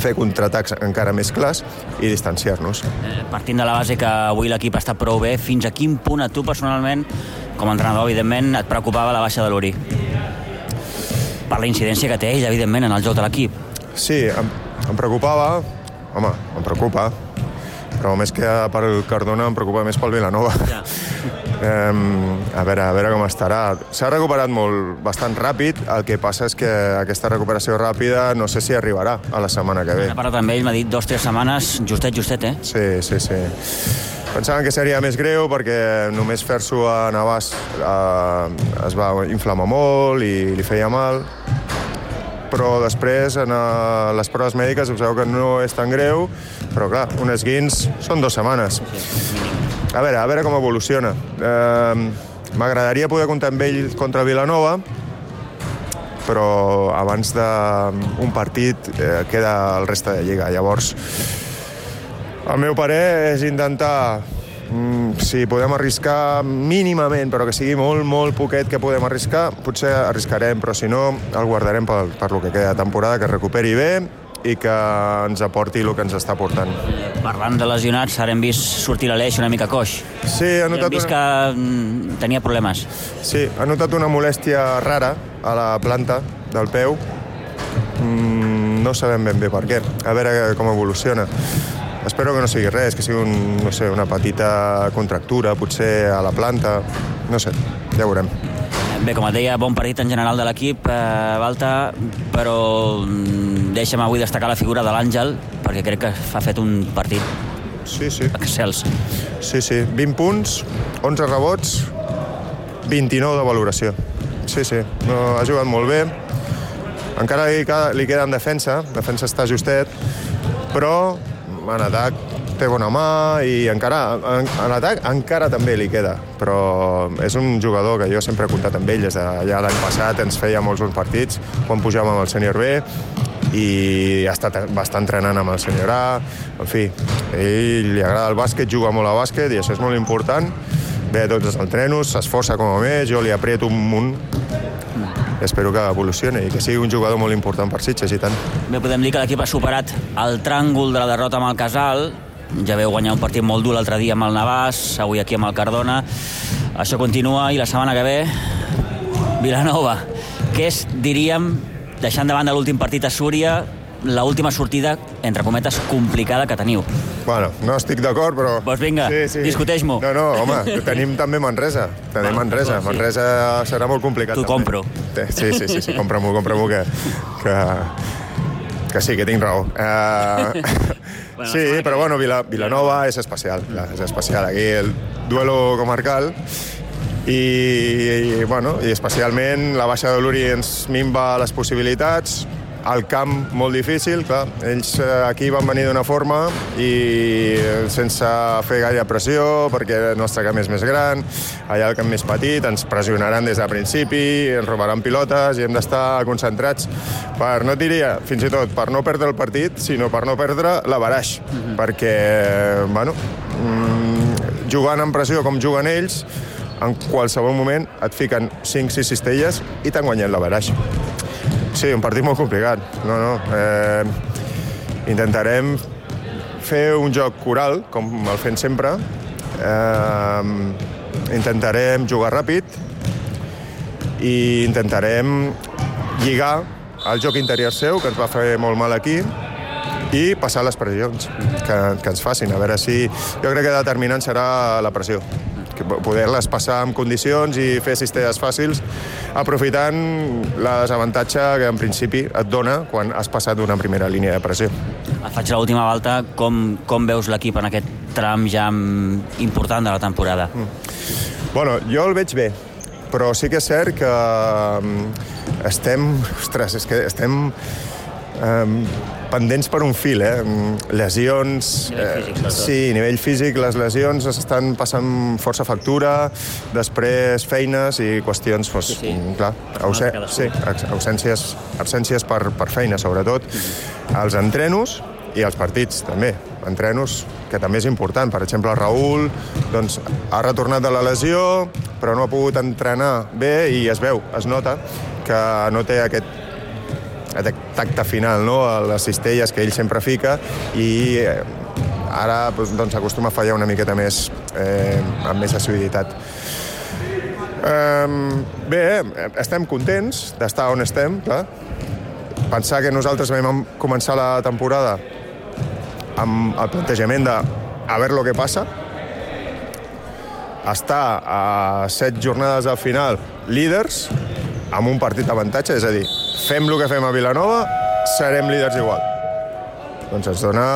fer contraatacs encara més clars i distanciar-nos. Eh, partint de la base que avui l'equip està prou bé, fins a quin punt a tu personalment, com a entrenador, evidentment, et preocupava la baixa de l'Uri? Per la incidència que té ell, evidentment, en el joc de l'equip. Sí, em, em preocupava, home, em preocupa, però més que per el Cardona em preocupa més pel Vilanova. Ja. Um, a veure, a veure com estarà. S'ha recuperat molt, bastant ràpid, el que passa és que aquesta recuperació ràpida no sé si arribarà a la setmana que ve. He parlat amb ell, m'ha dit dos o tres setmanes, justet, justet, eh? Sí, sí, sí. Pensaven que seria més greu perquè només fer-s'ho a Navàs eh, es va inflamar molt i li feia mal, però després en uh, les proves mèdiques observeu que no és tan greu, però clar, un esguins són dues setmanes. A veure, a veure com evoluciona. Eh, M'agradaria poder comptar amb ell contra Vilanova, però abans d'un partit eh, queda el reste de Lliga. Llavors, el meu parer és intentar mm, si podem arriscar mínimament, però que sigui molt, molt poquet que podem arriscar, potser arriscarem, però si no, el guardarem per, per lo que queda de temporada, que recuperi bé i que ens aporti el que ens està portant. Parlant de lesionats, ara hem vist sortir l'Aleix una mica coix. Sí, ha notat... hem vist una... que mm, tenia problemes. Sí, ha notat una molèstia rara a la planta del peu. Mm, no sabem ben bé per què. A veure com evoluciona. Espero que no sigui res, que sigui un, no sé, una petita contractura, potser a la planta. No sé, ja veurem. Bé, com et deia, bon partit en general de l'equip, eh, Balta, però mm, deixa'm avui destacar la figura de l'Àngel, perquè crec que ha fet un partit sí, sí. excels. Sí, sí, 20 punts, 11 rebots, 29 de valoració. Sí, sí, no, ha jugat molt bé. Encara li, li queda en defensa, defensa està justet, però en atac té bona mà i encara, en, en atac encara també li queda, però és un jugador que jo sempre he comptat amb ell des de ja l'any passat, ens feia molts bons partits quan pujàvem al sènior B i ha estat, va estar entrenant amb el senyor A, en fi, a ell li agrada el bàsquet, juga molt a bàsquet i això és molt important, ve a tots els entrenos, s'esforça com a més, jo li aprieto un munt espero que evolucioni i que sigui un jugador molt important per Sitges i tant. Bé, podem dir que l'equip ha superat el tràngol de la derrota amb el Casal, ja veu guanyar un partit molt dur l'altre dia amb el Navàs, avui aquí amb el Cardona. Això continua i la setmana que ve Vilanova, que és, diríem, deixant de banda l'últim partit a Súria, la última sortida, entre cometes, complicada que teniu. Bueno, no estic d'acord, però... Doncs vinga, sí, sí. discuteix-m'ho. No, no, home, tenim també Manresa. Tenim Manresa. Manresa serà molt complicat. T'ho compro. Sí, sí, sí, sí compra-m'ho, compra-m'ho, que, que, que sí, que tinc raó. Uh, bueno, sí, però bueno, Vila, Vilanova és especial, és especial. Aquí el duelo comarcal i, i, bueno, i especialment la baixa de l'Uri ens minva les possibilitats, el camp molt difícil, clar, ells eh, aquí van venir d'una forma i sense fer gaire pressió perquè el nostre camp és més gran, allà el camp més petit, ens pressionaran des de principi, ens robaran pilotes i hem d'estar concentrats per, no diria, fins i tot, per no perdre el partit, sinó per no perdre la baraix, mm -hmm. perquè, bueno, mm, jugant en pressió com juguen ells, en qualsevol moment et fiquen 5-6 cistelles i t'han guanyat la baraix. Sí, un partit molt complicat. No, no. Eh, intentarem fer un joc coral, com el fem sempre. Eh, intentarem jugar ràpid i intentarem lligar el joc interior seu, que ens va fer molt mal aquí, i passar les pressions que, que ens facin. A veure si... Jo crec que determinant serà la pressió poder-les passar en condicions i fer cistelles fàcils, aprofitant la desavantatge que en principi et dona quan has passat d'una primera línia de pressió. Faig l'última volta. Com, com veus l'equip en aquest tram ja important de la temporada? Mm. Bueno, jo el veig bé, però sí que és cert que mm, estem... Ostres, és que estem um, pendents per un fil, eh? Lesions... Nivell físic, eh, sí, a nivell físic, les lesions estan passant força factura, després feines i qüestions, doncs, sí, sí. clar, ause sí, ausències, absències per, per feina, sobretot. Els entrenos i els partits, també. Entrenos, que també és important. Per exemple, el Raül doncs, ha retornat de la lesió, però no ha pogut entrenar bé i es veu, es nota que no té aquest aquest tacte final, no? a les cistelles que ell sempre fica i eh, ara doncs, acostuma a fallar una miqueta més eh, amb més assiduïtat. Um, bé, estem contents d'estar on estem, clar. Pensar que nosaltres vam començar la temporada amb el plantejament de a veure lo que passa, estar a set jornades al final líders, amb un partit d'avantatge, és a dir, fem el que fem a Vilanova, serem líders igual. Doncs ens dona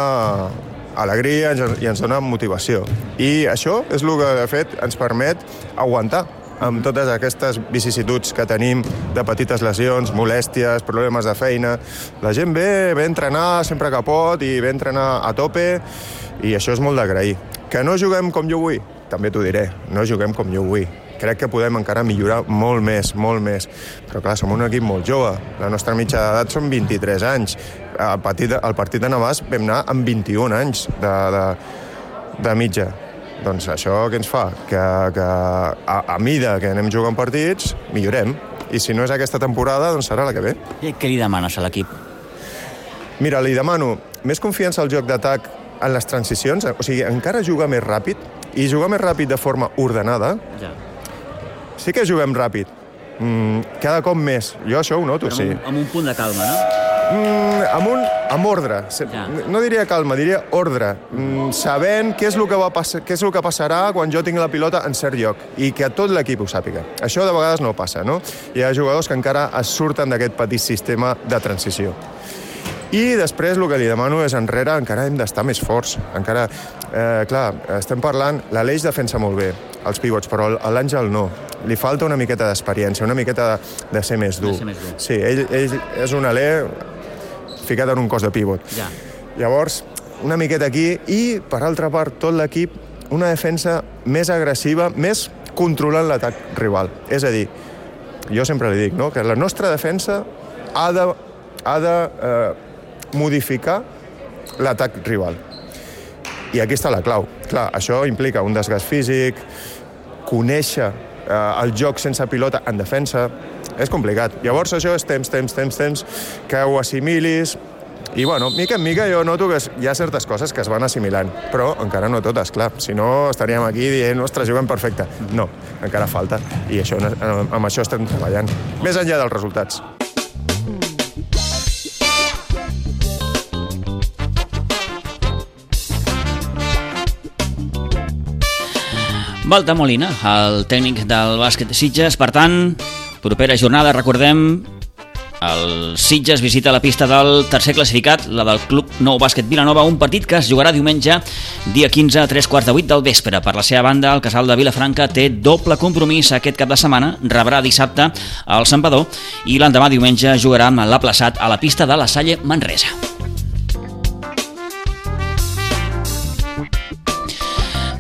alegria i ens dona motivació. I això és el que, de fet, ens permet aguantar amb totes aquestes vicissituds que tenim de petites lesions, molèsties, problemes de feina. La gent ve, ve a entrenar sempre que pot i ve a entrenar a tope i això és molt d'agrair. Que no juguem com jo vull? També t'ho diré, no juguem com jo vull crec que podem encara millorar molt més, molt més. Però clar, som un equip molt jove. La nostra mitja d'edat són 23 anys. Al partit, al partit de Navàs vam anar amb 21 anys de, de, de mitja. Doncs això què ens fa? Que, que a, a mida que anem jugant partits, millorem. I si no és aquesta temporada, doncs serà la que ve. I què li demanes a l'equip? Mira, li demano més confiança al joc d'atac en les transicions, o sigui, encara jugar més ràpid, i jugar més ràpid de forma ordenada, ja sí que juguem ràpid. Mm, cada cop més. Jo això ho noto, amb sí. Un, amb un punt de calma, no? Mm, amb, un, amb ordre. Ja. No diria calma, diria ordre. Mm, sabent què és, el que va passar, què és el que passarà quan jo tinc la pilota en cert lloc i que tot l'equip ho sàpiga. Això de vegades no passa, no? Hi ha jugadors que encara es surten d'aquest petit sistema de transició. I després el que li demano és enrere encara hem d'estar més forts. Encara, eh, clar, estem parlant, l'Aleix defensa molt bé, els pivots, però l'Àngel no. Li falta una miqueta d'experiència, una miqueta de, de ser més dur. ser més dur. Sí, ell, ell és un alè ficat en un cos de pivot. Ja. Llavors, una miqueta aquí i, per altra part, tot l'equip una defensa més agressiva, més controlant l'atac rival. És a dir, jo sempre li dic, no?, que la nostra defensa ha de, ha de eh, modificar l'atac rival. I aquí està la clau. Clar, això implica un desgast físic, conèixer el joc sense pilota en defensa, és complicat. Llavors això és temps, temps, temps, temps, que ho assimilis, i, bueno, mica en mica jo noto que hi ha certes coses que es van assimilant, però encara no totes, clar. Si no, estaríem aquí dient, ostres, juguem perfecte. No, encara falta, i això, amb això estem treballant. Més enllà dels resultats. Balta Molina, el tècnic del bàsquet de Sitges. Per tant, propera jornada, recordem, el Sitges visita la pista del tercer classificat, la del Club Nou Bàsquet Vilanova, un partit que es jugarà diumenge, dia 15 a 3 quarts de 8 del vespre. Per la seva banda, el casal de Vilafranca té doble compromís aquest cap de setmana, rebrà dissabte al Santpedor i l'endemà diumenge jugarà amb l'aplaçat a la pista de la Salle Manresa.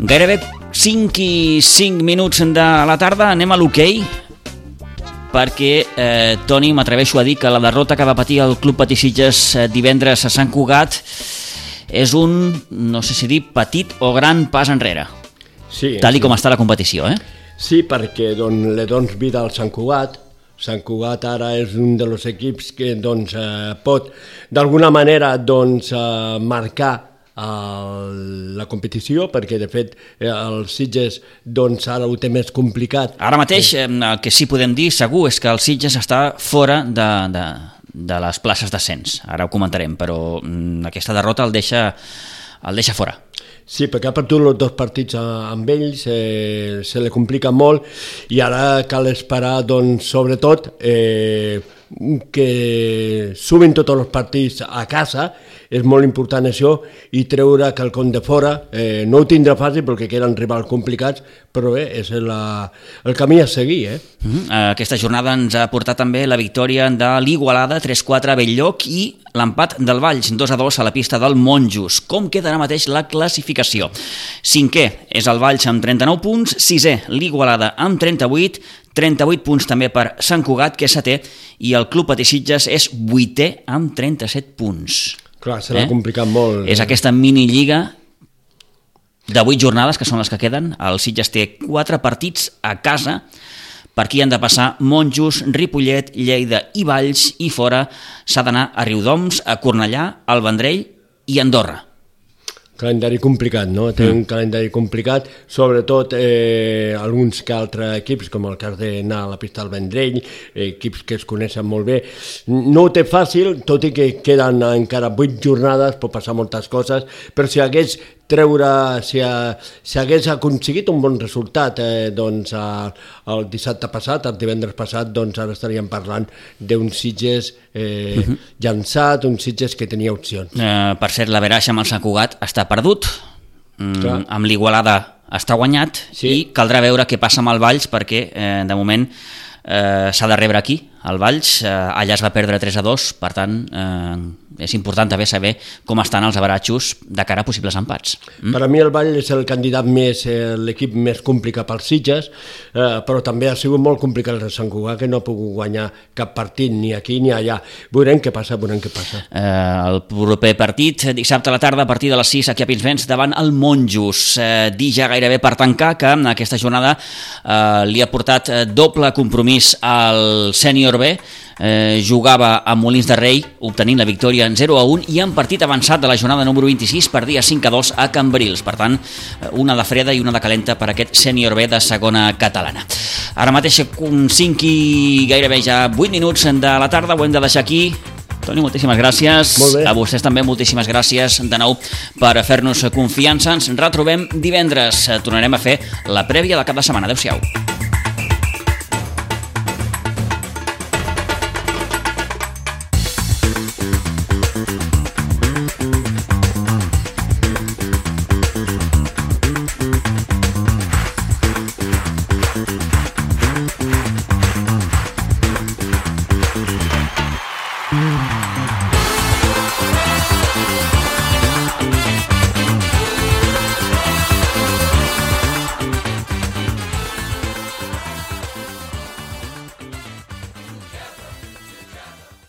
Gairebé 5 i 5 minuts de la tarda, anem a l'hoquei, perquè, eh, Toni, m'atreveixo a dir que la derrota que va patir el Club Patissitges eh, divendres a Sant Cugat és un, no sé si dir, petit o gran pas enrere. Sí, tal i sí. com està la competició, eh? Sí, perquè don, le dones vida al Sant Cugat. Sant Cugat ara és un dels equips que doncs, eh, pot d'alguna manera doncs, eh, marcar la competició, perquè de fet eh, el Sitges doncs ara ho té més complicat. Ara mateix eh, el que sí podem dir segur és que el Sitges està fora de, de, de les places d'ascens. Ara ho comentarem, però mm, aquesta derrota el deixa, el deixa fora. Sí, perquè ha perdut els dos partits amb ells, eh, se li complica molt i ara cal esperar, doncs, sobretot, eh, que sumin tots els partits a casa, és molt important això, i treure que el com de fora eh, no ho tindrà fàcil perquè queden rivals complicats, però bé, és la, el camí a seguir. Eh? Uh mhm. -huh. Aquesta jornada ens ha portat també la victòria de l'Igualada 3-4 a Belllloc i l'empat del Valls 2-2 a la pista del Monjos. Com queda ara mateix la classificació? Cinquè és el Valls amb 39 punts, sisè l'Igualada amb 38, 38 punts també per Sant Cugat, que és setè, i el Club Patissitges és vuitè amb 37 punts. Clar, se l'ha eh? complicat molt. És aquesta mini-lliga de 8 jornades, que són les que queden. El Sitges té 4 partits a casa, per aquí han de passar Monjos, Ripollet, Lleida i Valls, i fora s'ha d'anar a Riudoms, a Cornellà, al Vendrell i Andorra calendari complicat, no? Té un mm. calendari complicat, sobretot eh, alguns que altres equips, com el cas d'anar a la pista del Vendrell, eh, equips que es coneixen molt bé. No ho té fàcil, tot i que queden encara vuit jornades, pot passar moltes coses, però si hagués treure, si, ha, si hagués aconseguit un bon resultat eh, doncs, el dissabte passat, el divendres passat, doncs ara estaríem parlant d'un Sitges eh, uh mhm. -huh. llançat, un Sitges que tenia opcions. Eh, per cert, la Veraix amb el Sant Cugat està perdut, mm, amb l'Igualada està guanyat sí. i caldrà veure què passa amb el Valls perquè eh, de moment eh, s'ha de rebre aquí, al Valls, eh, allà es va perdre 3 a 2, per tant eh, és important també saber com estan els abaratxos de cara a possibles empats. Mm? Per a mi el Vall és el candidat més, eh, l'equip més complicat pels Sitges, eh, però també ha sigut molt complicat el Sant Cugat, que no ha pogut guanyar cap partit ni aquí ni allà. Veurem què passa, veurem què passa. Eh, el proper partit, dissabte a la tarda, a partir de les 6, aquí a Pinsbens, davant el Monjos. Eh, dir ja gairebé per tancar que en aquesta jornada eh, li ha portat eh, doble compromís al sènior B, eh, jugava a Molins de Rei, obtenint la victòria en 0 a 1 i en partit avançat de la jornada número 26 per dia 5 a 2 a Cambrils. Per tant, eh, una de freda i una de calenta per aquest sènior B de segona catalana. Ara mateix, un 5 i gairebé ja 8 minuts de la tarda, ho hem de deixar aquí. Toni, moltíssimes gràcies. A vostès també moltíssimes gràcies de nou per fer-nos confiança. Ens retrobem divendres. Tornarem a fer la prèvia del cap de setmana. Adéu-siau.